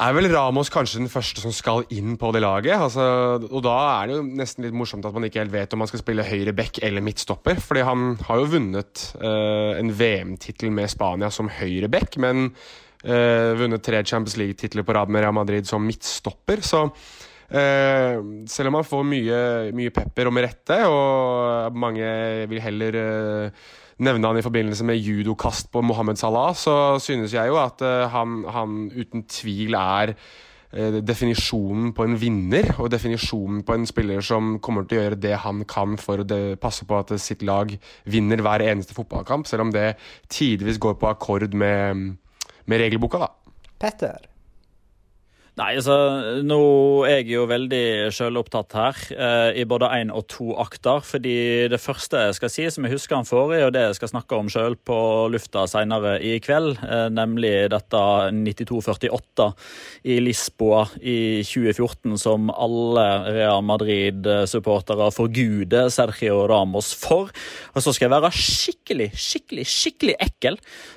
E: er vel Ramos kanskje den første som skal inn på det laget. Altså, og da er det jo nesten litt morsomt at man ikke helt vet om man skal spille høyre back eller midtstopper. fordi han har jo vunnet uh, en VM-tittel med Spania som høyre back, men uh, vunnet tre Champions League-titler på rad med Real Madrid som midtstopper. Så uh, selv om han får mye, mye pepper og med rette, og mange vil heller nevne han i forbindelse med judokast på Mohammed Salah, så synes jeg jo at uh, han, han, uten tvil er uh, definisjonen på en vinner, og definisjonen på en spiller som kommer til å gjøre det han kan for å passe på at sitt lag vinner hver eneste fotballkamp, selv om det tidvis går på akkord med, med regelboka, da.
A: Petter?
D: Nei, altså, Nå er jeg jo veldig sjølopptatt her, eh, i både én og to akter. fordi det første jeg skal si, som jeg husker han forrige, og det jeg skal snakke om sjøl på lufta senere i kveld, eh, nemlig dette 92-48 i Lisboa i 2014, som alle Real Madrid-supportere forguder Sergio Ramos for. Og så skal jeg være skikkelig, skikkelig, skikkelig ekkel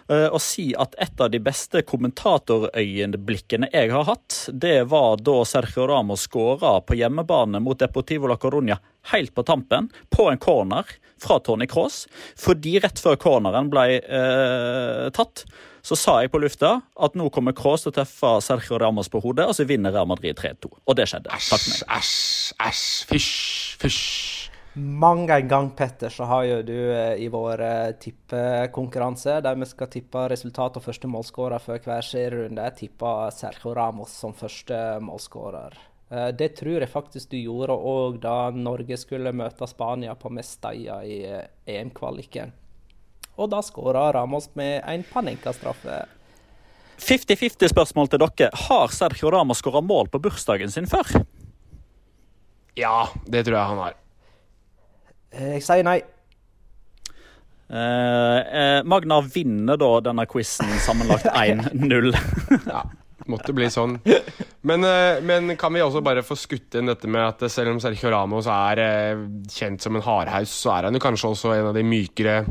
D: eh, og si at et av de beste kommentatorøyeblikkene jeg har hatt, det var da Sergio Ramos skåra på hjemmebane mot Deportivo la Coruña helt på tampen, på en corner fra Tony Cross. Fordi rett før corneren ble eh, tatt, så sa jeg på lufta at nå kommer Cross til å treffe Sergio Ramos på hodet, og så vinner Real Madrid 3-2. Og det skjedde.
E: Æsj, æsj, æsj. Fysj, fysj.
A: Mange en gang, Petter, så har jo du eh, i vår eh, tippekonkurranse, der vi skal tippe resultat og første målskårer før hver serierunde, tippa Sergio Ramos som første målskårer. Eh, det tror jeg faktisk du gjorde òg da Norge skulle møte Spania på Mestalla i EM-kvaliken. Og da skåra Ramos med en Panenka-straffe.
D: 50-50-spørsmål til dere. Har Sergio Ramos skåra mål på bursdagen sin før?
E: Ja, det tror jeg han har.
A: Eh, jeg sier nei.
D: Eh, Magna vinner da denne quizen sammenlagt 1-0.
E: ja, måtte bli sånn. Men, eh, men, kan vi også bare få skutt inn dette med at selv om Sergio Ramos er eh, kjent som en hardhaus, så er han jo kanskje også en av de mykere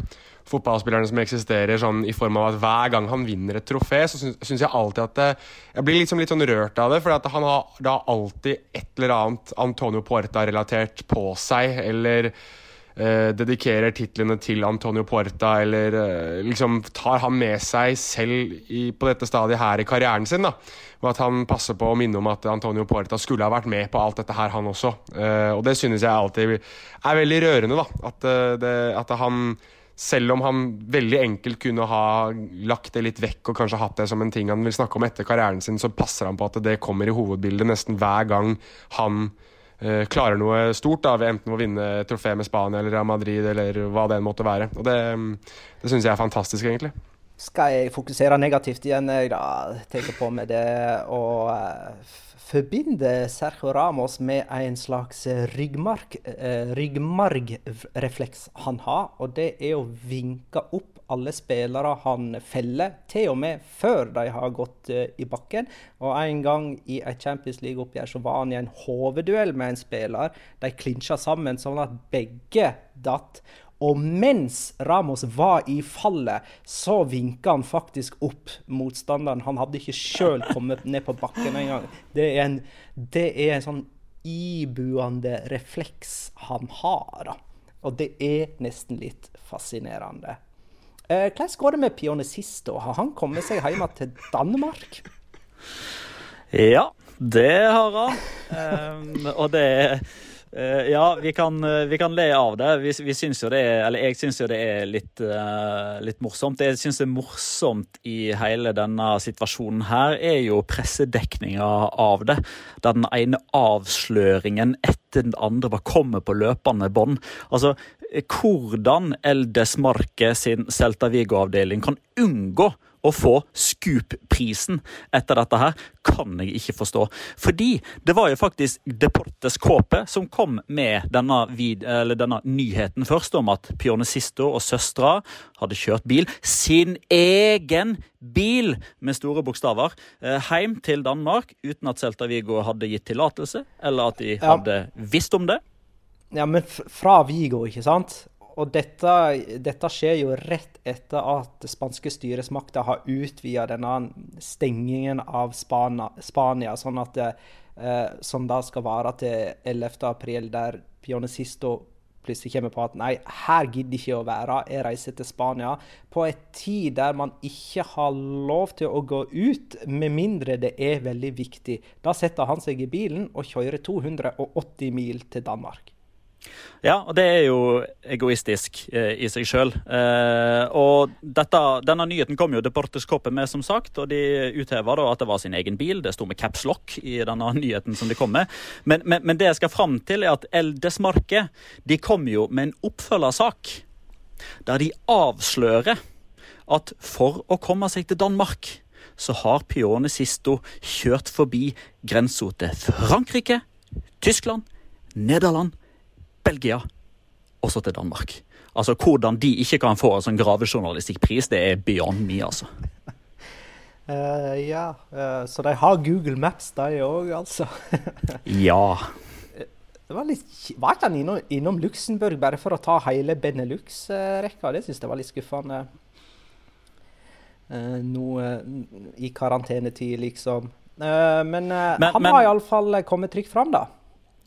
E: fotballspillerne som eksisterer, sånn i form av at hver gang han vinner et trofé, så syns jeg alltid at det, Jeg blir liksom litt sånn rørt av det, for at han har da alltid et eller annet Antonio Puerta-relatert på seg, eller eh, dedikerer titlene til Antonio Puerta, eller eh, liksom tar han med seg selv i, på dette stadiet her i karrieren sin. da og at han passer på å minne om at Antonio Puerta skulle ha vært med på alt dette her, han også. Eh, og det synes jeg alltid er veldig rørende, da. At, eh, det, at han selv om han veldig enkelt kunne ha lagt det litt vekk og kanskje hatt det som en ting han vil snakke om etter karrieren sin, så passer han på at det kommer i hovedbildet nesten hver gang han uh, klarer noe stort, da, enten å vinne trofé med Spania eller Real Madrid eller hva det måtte være. Og Det, det syns jeg er fantastisk, egentlig.
A: Skal jeg fokusere negativt igjen, jeg da tenker på med det å forbinde Sergio Ramos med en slags ryggmarg, eh, ryggmargrefleks han har. Og det er å vinke opp alle spillere han feller, til og med før de har gått uh, i bakken. Og En gang i et Champions League-oppgjør så var han i en hovedduell med en spiller. De klinsja sammen sånn at begge datt. Og mens Ramos var i fallet, så vinka han faktisk opp motstanderen. Han hadde ikke sjøl kommet ned på bakken engang. Det, en, det er en sånn ibuende refleks han har. da. Og det er nesten litt fascinerende. Eh, hvordan går det med Pionicisto? Har han kommet seg hjem til Danmark?
D: Ja, det har han. Um, og det er Uh, ja, vi kan, uh, vi kan, le av det. Vi, vi syns jo det er, eller jeg syns jo det er litt, uh, litt morsomt. Det jeg syns er morsomt i hele denne situasjonen her, er jo pressedekninga av det. Der den ene avsløringen etter den andre var kommet på løpende bånd. Altså, hvordan El Desmarque sin Celta Vigo-avdeling kan unngå å få Scoop-prisen etter dette her, kan jeg ikke forstå. Fordi det var jo faktisk Deportes Kåpe som kom med denne, denne, nyheten først, om at Pionicisto og søstera hadde kjørt bil, sin egen bil, med store bokstaver, eh, hjem til Danmark uten at Celta Vigo hadde gitt tillatelse, eller at de hadde visst om det.
A: Ja, men fra Vigo, ikke sant? Og dette, dette, skjer jo rett etter at spanske styresmakter har utvida denne stengingen av Spania, Spania sånn at det, eh, som da skal vare til 11. april, der Pionicisto plutselig kommer på at nei, her gidder ikke å være, jeg reiser til Spania. På et tid der man ikke har lov til å gå ut, med mindre det er veldig viktig. Da setter han seg i bilen og kjører 280 mil til Danmark.
D: Ja, og det er jo egoistisk eh, i seg sjøl. Eh, og dette, denne nyheten kom jo Deportes Coppe med, som sagt, og de utheva at det var sin egen bil. Det sto med caps lock i denne nyheten som de kom med. Men, men, men det jeg skal fram til, er at El Desmarque de kom jo med en oppfølgersak der de avslører at for å komme seg til Danmark, så har Pione Sisto kjørt forbi grensa til Frankrike, Tyskland, Nederland Belgia og så til Danmark. Altså Hvordan de ikke kan få en sånn gravejournalistikkpris, det er beyond me, altså.
A: Uh, ja, uh, så de har Google Maps, de òg, altså?
D: ja.
A: Det var litt, var ikke han innom, innom, Luxembourg bare for å ta hele Benelux-rekka? Det syns jeg var litt skuffende. Uh, Nå i karantenetid, liksom. men, men han men, har iallfall kommet trygt fram, da.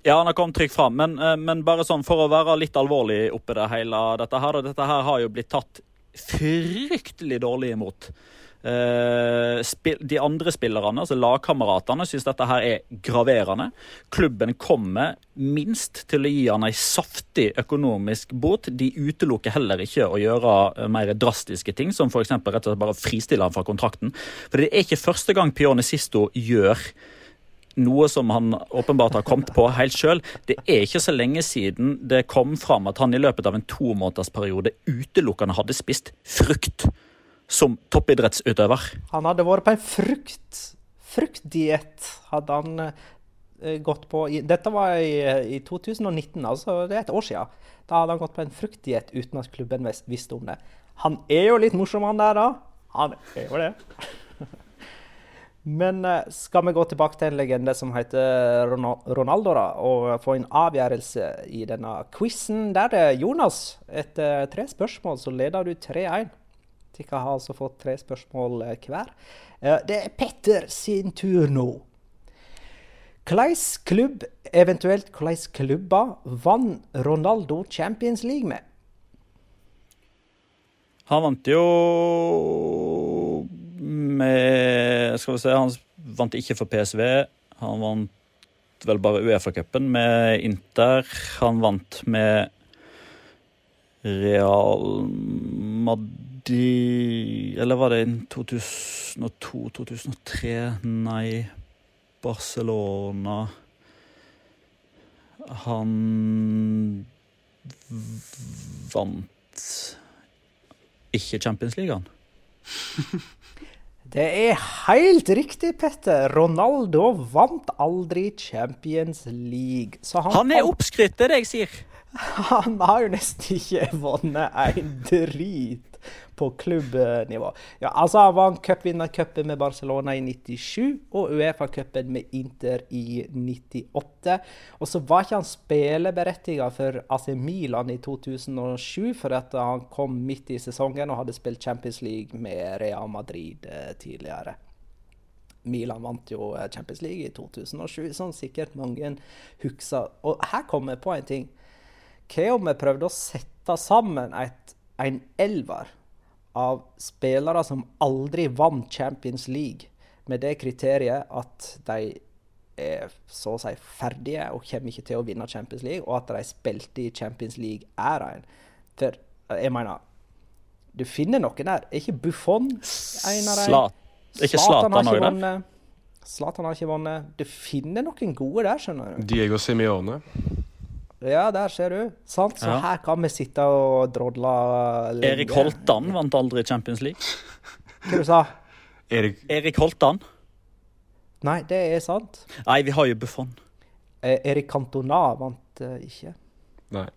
D: Ja, han har kommet trygt fram, men, eh, men, bare sånn for å være litt alvorlig oppi det hele dette her, dette her har jo blitt tatt fryktelig dårlig imot. Uh, de andre spillerne, altså lagkameratene, syns dette her er graverende. Klubben kommer minst til å gi han ei saftig økonomisk bot. De utelukker heller ikke å gjøre eh, mer drastiske ting, som f.eks. rett og slett bare fristille han fra kontrakten. For det er ikke første gang Pione Sisto gjør noe som han åpenbart har kommet på helt sjøl. Det er ikke så lenge siden det kom fram at han i løpet av en tomånedersperiode utelukkende hadde spist frukt som toppidrettsutøver.
A: Han hadde vært på en frukt fruktdiett, hadde han eh, gått på Dette var i, i 2019, altså det er et år siden. Da hadde han gått på en fruktdiett uten at klubben visste om det. Han er jo litt morsom, han der, da. Han er jo det. Men eh, skal vi gå tilbake til en legende som heter Ronaldo, da, og få en avgjørelse i denne quizen? Der er Jonas. Etter tre spørsmål så leder du 3-1. Dere har altså fått tre spørsmål eh, hver. Eh, Det er Petter sin tur nå. Hvilken klubb, eventuelt hvilke klubber, vant Ronaldo Champions League med?
D: Han vant jo med Skal vi se, han vant ikke for PSV. Han vant vel bare Uefa-cupen med Inter. Han vant med Real Madrid Eller var det i 2002-2003? Nei, Barcelona Han vant ikke Champions League, han.
A: Det er helt riktig, Petter. Ronaldo vant aldri Champions League. Så han,
D: Han er oppskrytt, det er det jeg sier.
A: Han har jo nesten ikke vunnet en drit på klubbnivå. Ja, altså Han vant cupvinnercupen med Barcelona i 97 og Uefa-cupen med Inter i 98. Og så var ikke han spilleberettiget for AC Milan i 2007, for at han kom midt i sesongen og hadde spilt Champions League med Real Madrid eh, tidligere. Milan vant jo eh, Champions League i 2007, som sikkert mange husker. Og her kommer jeg på en ting. Hva om vi prøvde å sette sammen et, en elver av spillere som aldri vant Champions League, med det kriteriet at de er så å si ferdige og kommer ikke til å vinne Champions League, og at de spilte i Champions League er en. For eh, jeg mener Du finner noen der. Er ikke Buffon en av dem?
D: Ikke
A: Zlatan har ikke vunnet. Zlatan har ikke vunnet. Du finner noen gode der, skjønner du.
E: Diego Simione.
A: Ja, der ser du. Sant? Så
D: Ja.
A: her kan vi sitte og drodle lenge.
D: Erik Holtan vant aldri Champions League.
A: Hva du sa
E: Erik
D: Erik Holtan?
A: Nei, det er sant.
D: Nei, vi har jo Buffon.
A: Eh, Erik Cantona vant eh, ikke.
E: Nei.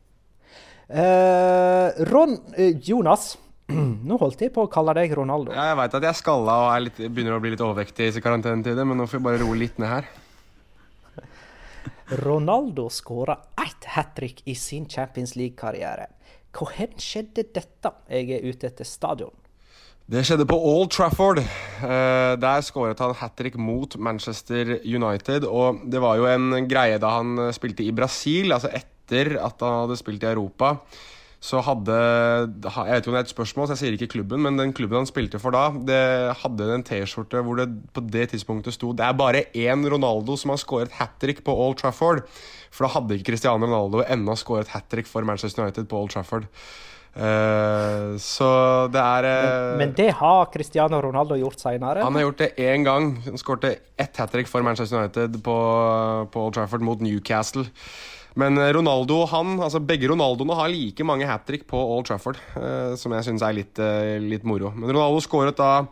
A: Eh, Ron eh, Jonas. Nå holdt jeg på å kalle deg Ronaldo.
E: Ja, jeg veit at jeg er skalla og er litt, begynner å bli litt overvektig i karantenetider, men nå får vi bare roe litt ned her.
A: Ronaldo skåra ett hat trick i sin Champions League-karriere. Hvor skjedde dette? Jeg er ute etter stadion.
E: Det skjedde på Old Trafford. Eh, der skåret han hat trick mot Manchester United. Og det var jo en greie da han spilte i Brasil, altså etter at han hadde spilt i Europa. Så hadde Jeg vet ikke om det er et spørsmål, så jeg sier ikke klubben, men den klubben han spilte for da, det hadde en T-skjorte hvor det på det tidspunktet sto Det er bare én Ronaldo som har skåret hat trick på Old Trafford. For da hadde ikke Cristiano Ronaldo ennå skåret hat trick for Manchester United på Old Trafford. Uh, så det er eh,
A: Men det har Cristiano Ronaldo gjort seinere.
E: han har gjort det én gang. Han skårte ett hat trick for Manchester United på, på Old Trafford mot Newcastle. Men Ronaldo, han, altså begge Ronaldoene har like mange hat trick på Old Trafford, eh, som jeg syns er litt, eh, litt moro. Men Ronaldo skåret da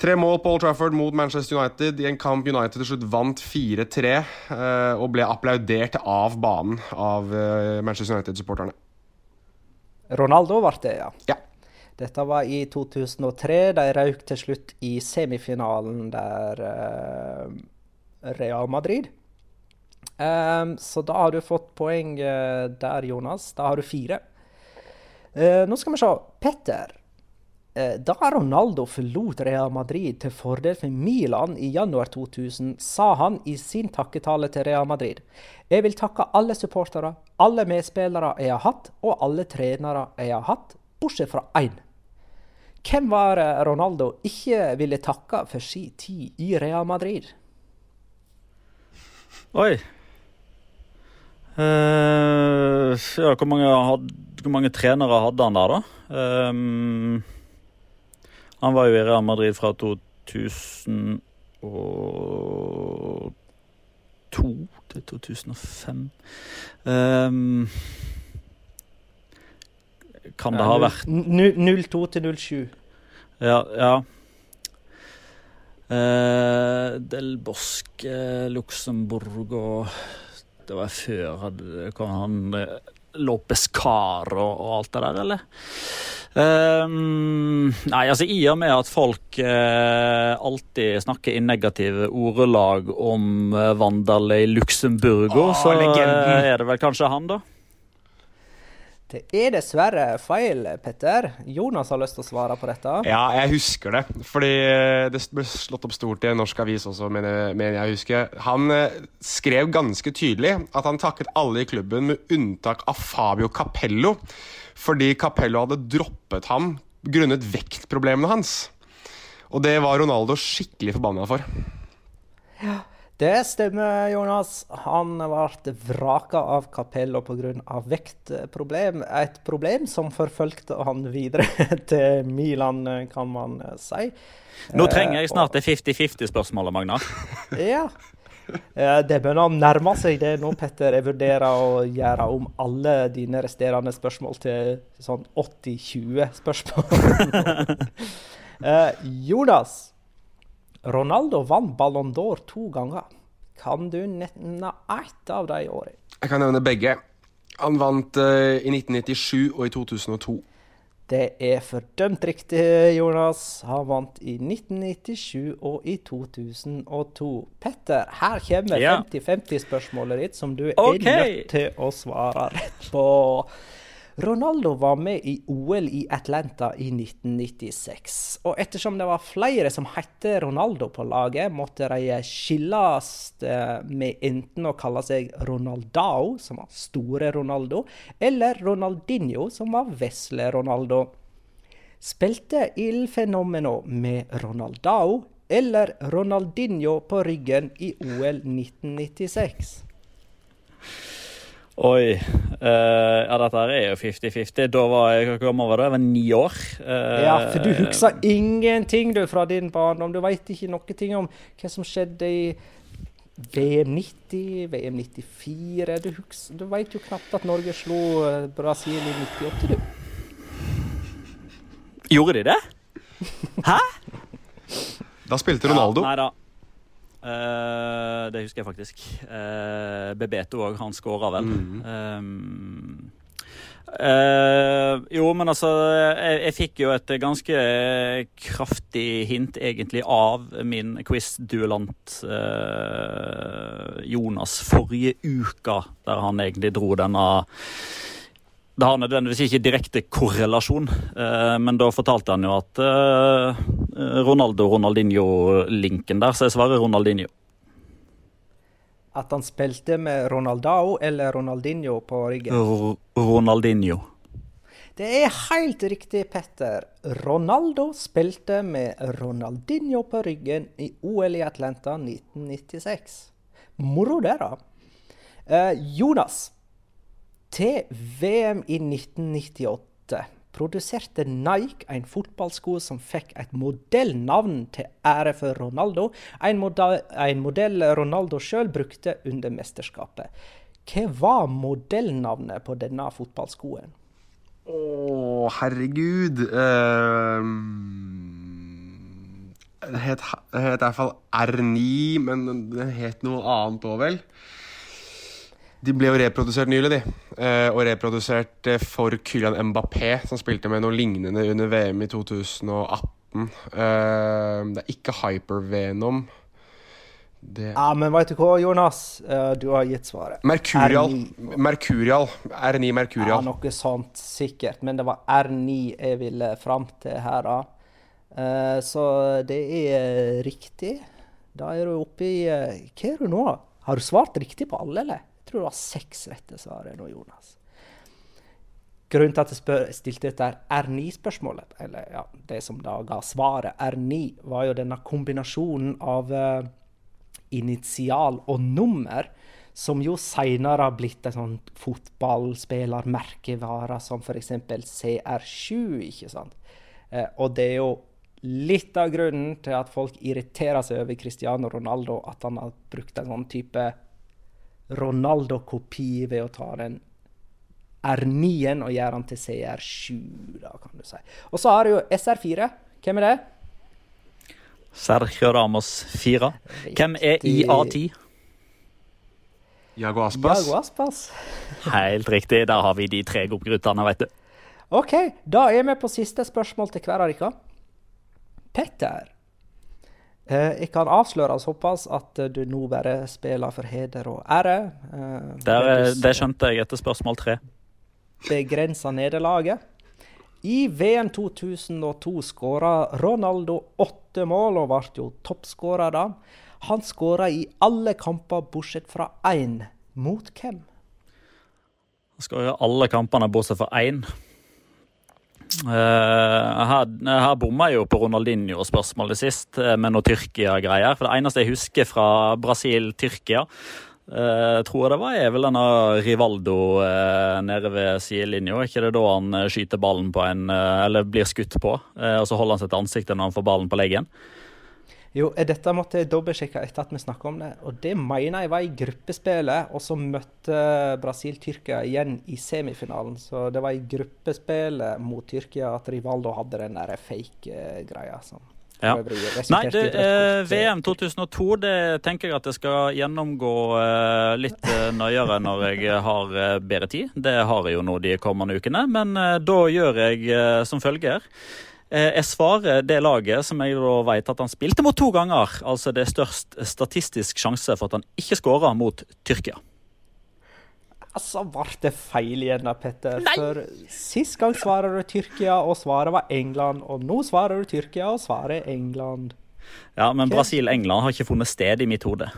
E: tre mål på Old Trafford mot Manchester United i en kamp United til slutt vant 4-3, eh, og ble applaudert av banen av eh, Manchester United-supporterne.
A: Ronaldo ble det, ja.
E: Ja.
A: Dette var i 2003. De røk til slutt i semifinalen der eh, Real Madrid. Ehm, så da har du fått poeng uh, der, Jonas. Da har du fire. Uh, nå skal vi se. Petter. Uh, da Ronaldo forlot Real Madrid til fordel for Milan i januar 2000, sa han i sin takketale til Real Madrid Jeg vil takke alle supportere, alle medspillere jeg har hatt, og alle trenere jeg har hatt, bortsett fra én. Hvem var Ronaldo ikke ville takke for sin tid i Real Madrid?
D: Oi. Eh, ja, hvor mange, had, hvor mange trenere hadde han der, da? Um, han var jo i Real Madrid fra 2002 til 2005. Um, kan det ha vært
A: N- nu- 02 til 07.
D: Ja. ja. Uh, Del Bosque, Luxembourg og Det var før hadde, kom han Lopez Car og, og, alt det der, eller? Um, nei, altså I og med at folk uh, alltid snakker i negative ordelag om uh, i Luxemburgo, oh, så uh, er det vel kanskje han, da?
A: Det er dessverre feil, Petter. Jonas har lyst til å svare på dette.
E: Ja, jeg husker det. Fordi eh, det ble slått opp stort i en norsk avis også, mener, jeg husker. Han eh, skrev ganske tydelig at han takket alle i klubben, med unntak av Fabio Capello, fordi Capello hadde droppet ham grunnet vektproblemene hans. Og det var Ronaldo skikkelig forbanna for.
A: Ja. Det stemmer, Jonas. Han ble vraka av kapellet pga. vektproblem. Et problem som forfølgte han videre til Milan, kan man si.
D: Nå trenger jeg snart det 50-50-spørsmålet, Magnar.
A: ja. Det begynner å nærme seg det nå, Petter. Jeg vurderer å gjøre om alle dine resterende spørsmål til sånn 80-20-spørsmål. Eh, Jonas, Ronaldo vant Ballon d'Or to ganger. Kan du nevne ett av de årene?
E: Jeg kan nevne begge. Han vant uh, i 1997 og i 2002.
A: Det er fordømt riktig, Jonas. Han vant i 1997 og i 2002. Petter, her kommer ja. 50-50-spørsmålet ditt, som du er nødt til å svare rett på. Ronaldo var med i OL i Atlanta i 1996. Og ettersom det var flere som het Ronaldo på laget, måtte de skilles eh, med enten å kalle seg Ronaldao, som var store Ronaldo, eller Ronaldinho, som var vesle Ronaldo. Spilte Il Fenomeno med Ronaldao eller Ronaldinho på ryggen i OL 1996?
D: Oi. Uh, ja, dette er jo 50-50. Da var jeg hvor gammel var det? Jeg var ni år.
A: Uh, ja, for du husker ingenting du fra din barndom. Du veit ikke noe om hva som skjedde i VM 90, VM 94 Du, husker, du veit jo knapt at Norge slo eh, Brasil i 98, du.
D: Gjorde de det? Hæ?
E: Da spilte Ronaldo.
D: Ja, nei da. Uh, det husker jeg faktisk. Uh, Bebeto òg, han skåra vel. Mm. Um, uh, jo, men altså jeg, jeg, fikk jo et ganske kraftig hint, egentlig, av min quiz-duellant Jonas forrige uke, der han egentlig dro denne det har nødvendigvis ikke direkte korrelasjon, eh, men da fortalte han jo at eh, Ronaldo-Ronaldinho-linken der, så jeg svarer Ronaldinho.
A: At han spilte med Ronaldao eller Ronaldinho på ryggen?
D: R Ronaldinho.
A: Det er helt riktig, Petter. Ronaldo spilte med Ronaldinho på ryggen i OL i Atlanta 1996. Moro det, da. Eh, Jonas, til VM i 1998 produserte Nike en fotballsko som fikk et modellnavn til ære for Ronaldo. En modell, en modell Ronaldo sjøl brukte under mesterskapet. Hva var modellnavnet på denne fotballskoen?
E: Å, herregud uh, Det het, i hvert fall R9, men det het noe annet òg, vel? De ble jo reprodusert nylig, de. Eh, og reprodusert eh, for Kylian Mbappé, som spilte med noe lignende under VM i 2018. Eh, det er ikke Hypervenom.
A: Det... Ja, men veit du hva, Jonas? Du har gitt svaret.
E: Mercurial. R9. Mercurial. R9 Mercurial.
A: Ja, noe sånt sikkert. Men det var R9 jeg ville fram til her, da. Så det er riktig. Da er du oppe i Hva er du nå? Har du svart riktig på alle, eller? Tror det var seks rette svar nå, Jonas. Grunnen til at jeg spør, stilte dette R9-spørsmålet, eller ja, det som da ga svaret R9, var jo denne kombinasjonen av uh, initial og nummer, som jo seinere har blitt en sånn fotballspillermerkevare, som f.eks. CR7, ikke sant. Uh, og det er jo litt av grunnen til at folk irriterer seg over Cristiano Ronaldo, at han har brukt en sånn type Ronaldo-kopi ved å ta den R9-en og gjøre den til CR7, da, kan du si. Og så har du jo SR4. Hvem er det?
D: Sergio Ramos fire. Hvem er IA10?
E: Jago Aspas.
A: Jago Aspas.
D: Helt riktig. Der har vi de tre guttene, vet du.
A: OK, da er vi på siste spørsmål til hver av dere. Petter. Eh, jeg kan avsløre såpass at du nå bare spiller for heder og ære. Eh,
D: Der, det skjønte jeg etter spørsmål tre.
A: Begrensa nederlaget. I VM 2002 skåra Ronaldo åtte mål og ble jo toppskårer da. Han skåra i alle kamper bortsett fra én. Mot hvem?
D: Han skårer alle kampene bortsett fra én. Uh, her, her bomma jeg jo på Ronaldinho-spørsmålet sist, uh, med noe Tyrkia-greier. For det eneste jeg husker fra Brasil-Tyrkia, tror jeg det var, er vel denne Rivaldo nede ved sidelinja. ikke det da han skyter ballen på en, eller blir skutt på, og så holder han seg til ansiktet når han får ballen på leggen?
A: Jo, dette måtte jeg dobbeltsjekke etter at vi snakka om det. Og det mener jeg var i gruppespillet, og så møtte Brasil Tyrkia igjen i semifinalen. Så det var i gruppespillet mot Tyrkia at Rivaldo hadde den der fake-greia.
D: Ja. Nei, det, eh, VM 2002 det tenker jeg at jeg skal gjennomgå eh, litt eh, nøyere når jeg har eh, bedre tid. Det har jeg jo nå de kommende ukene, men eh, da gjør jeg eh, som følger. Jeg svarer det laget som jeg da vet at han spilte mot to ganger. Altså det er størst statistisk sjanse for at han ikke skåra mot Tyrkia.
A: Altså, ble det feil igjen da, Petter? Nei. For sist gang svarer du Tyrkia, og svaret var England. Og nå svarer du Tyrkia, og svaret er England.
D: Ja, men Brasil-England har ikke funnet sted i mitt hode.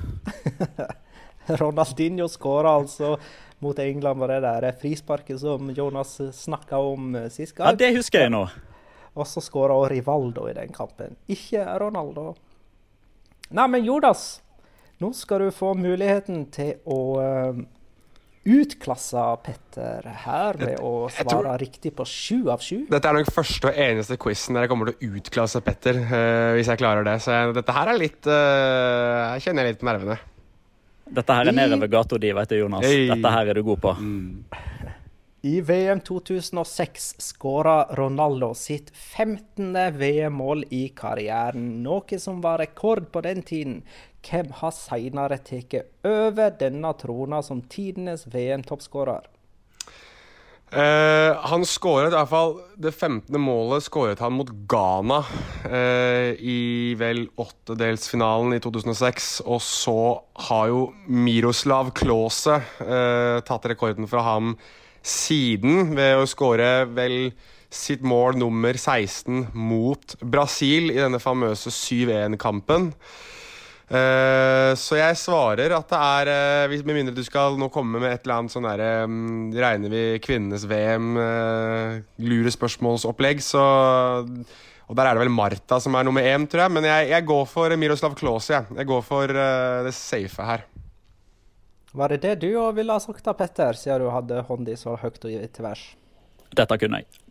A: Ronaldinho skåra altså mot England, med det der frisparket som Jonas snakka om sist gang.
D: Ja, det husker jeg nå.
A: Og så skåra Rivaldo i den kampen, ikke Ronaldo. Nei, men Jodas, nå skal du få muligheten til å uh, utklasse Petter her med å svare tror, riktig på sju av sju.
E: Dette er nok første og eneste quizen der jeg kommer til å utklasse Petter, uh, hvis jeg klarer det. Så jeg, dette her er litt uh, Jeg kjenner litt på nervene.
D: Dette her er nedover gata di, vet du, Jonas. Hey. Dette her er du god på. Mm.
A: I VM 2006 skåra Ronaldo sitt 15. VM-mål i karrieren, noe som var rekord på den tiden. Hvem har senere tatt over denne trona som tidenes VM-toppskårer?
E: Eh, han skåret i hvert fall Det 15. målet skåret han mot Ghana eh, i vel åttedelsfinalen i 2006. Og så har jo Miroslav Klause eh, tatt rekorden fra ham siden ved å skåre vel sitt mål nummer 16 mot Brasil i denne famøse 7-1-kampen. Uh, eh, så jeg svarer at det er uh, Med mindre du skal nå komme med et eller annet sånn derre um, Regner vi kvinnenes VM, uh, lure spørsmålsopplegg, så Og der er det vel Marta som er nummer én, tror jeg. Men jeg, jeg går for Miroslav Klause, jeg. Jeg går for det safe her.
A: Var det det du òg ville ha sagt da, Petter, siden du hadde hånda så høyt og til værs?
D: Dette kunne jeg.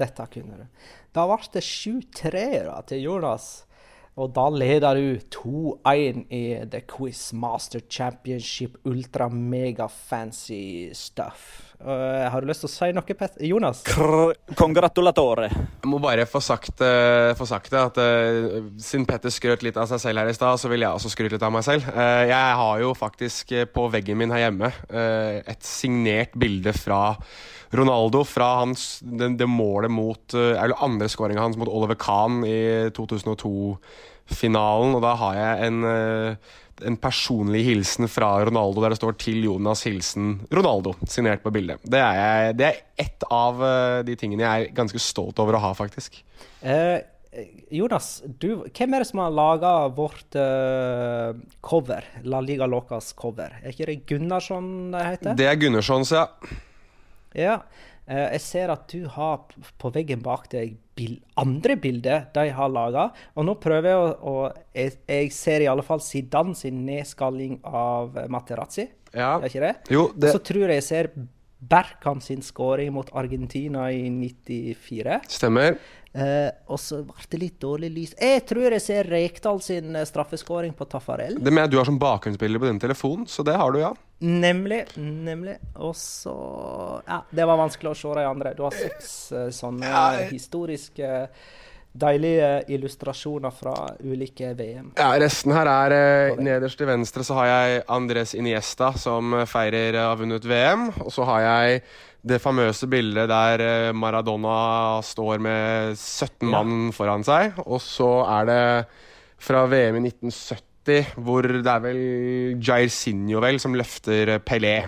A: Dette kunne du. Da ble det 7-3 til Jonas. Og da leder du 2-1 i The Quiz Master Championship Ultra Mega Fancy Stuff. Uh, har du lyst til å si noe, Pet Jonas?
D: Congratulatore.
E: Jeg må bare få sagt, uh, få sagt det, at uh, siden Petter skrøt litt av seg selv her i stad, så vil jeg også skryte litt av meg selv. jeg har jo faktisk på veggen min her hjemme et signert bilde fra Ronaldo fra hans, det, det målet mot Eller andre skåringa hans mot Oliver Kahn i 2002-finalen. Og da har jeg en en personlig hilsen fra Ronaldo der det står 'Til Jonas hilsen Ronaldo', signert på bildet. Det er, jeg, det er ett av uh, de tingene jeg er ganske stolt over å ha, faktisk.
A: Eh, Jonas, du, hvem er det som har laga vårt eh, cover? La Liga Locas cover. Er ikke det Gunnarsson det heter?
E: Det er Gunnarssons, ja.
A: Ja. Eh, jeg ser at du har på veggen bak deg bil andre bilder de har laga. Og nå prøver jeg å, jeg, jeg, ser i alle fall Zidane sin nedskalling av Materazzi.
E: Ja.
A: Er ikke det?
E: Jo, det...
A: Så tror jeg jeg ser Berkan sin skåring mot Argentina i 94.
E: Stemmer.
A: Eh, og så ble det litt dårlig lys. Jeg tror jeg ser Rekdal sin eh, straffeskåring på Taffarel.
E: Det mener jeg du har som bakgrunnsbilde på din telefon, så det har du, ja.
A: Nemlig. Nemlig. Og så Ja, det var vanskelig å se de andre. Du har seks uh, sånne ja, historiske Deilige illustrasjoner fra ulike VM.
E: Ja, Resten her er eh, Nederst til venstre så har jeg Andres Iniesta, som eh, feirer å ha vunnet VM. Og så har jeg det famøse bildet der eh, Maradona står med 17 mann foran seg. Og så er det fra VM i 1970, hvor det er vel Jairzinho vel som løfter Pelé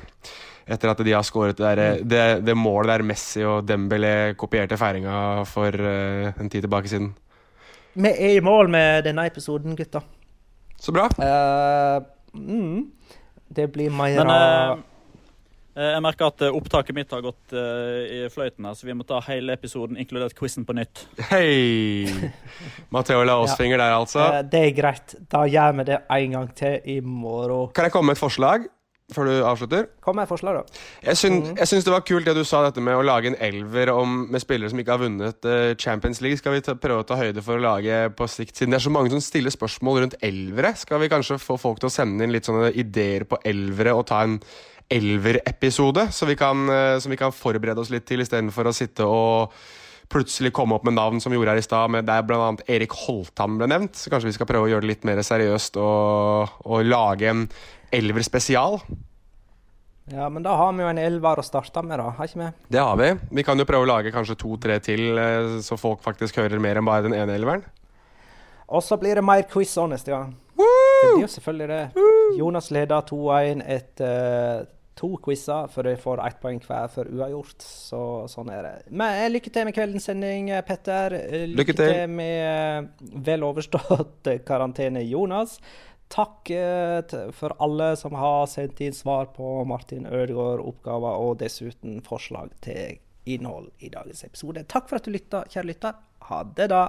E: etter at de har skåret det, der, det, det, målet der Messi og Dembélé kopierte feiringa for uh, en tid tilbake siden.
A: Vi er i mål med denne episoden, gutta.
E: Så bra.
A: Uh, mm, det blir Maira
D: Men, uh, jeg merker at opptaket mitt har gått i fløyten, her, så vi må ta hele episoden, inkludert quizen, på nytt.
E: Hei! Matheo Laåsfinger ja. der, altså.
A: det er greit. Da gjør vi det en gang til i morgen.
E: Kan jeg komme med et forslag? Før du avslutter?
A: Kom med forslag, da.
E: Jeg syns, mm. jeg syns, det var kult det du sa dette med å lage en elver om, med spillere som ikke har vunnet uh, Champions League. Skal vi ta, prøve å ta høyde for å lage på sikt, siden det er så mange som stiller spørsmål rundt elvere? Skal vi kanskje få folk til å sende inn litt sånne ideer på elvere og ta en elverepisode, som vi kan, uh, som vi kan forberede oss litt til, istedenfor å sitte og plutselig komme opp med navn som vi gjorde her i stad, der bl.a. Erik Holtan ble nevnt. Så kanskje vi skal prøve å gjøre det litt mer seriøst og, og lage en elver spesial.
A: Ja, men da har vi jo en elver å starte med, da. Har ikke vi?
E: Det har vi. Vi kan jo prøve å lage kanskje to-tre til, eh, så folk faktisk hører mer enn bare den ene elveren.
A: Og så blir det mer quiz òg neste gang. Woo! Det blir jo selvfølgelig det. Jonas leder 2-1 etter uh, to quizer, for de får ett poeng hver for uavgjort. Så sånn er det. Men eh, lykke til med kveldens sending, Petter. Lykke, lykke til. til med vel overstått karantene, Jonas. Takk eh, for alle som har sendt inn svar på Martin Ødegaard-oppgaver, og dessuten forslag til innhold i dagens episode. Takk for at du lytta, kjære lytter. Ha det, da.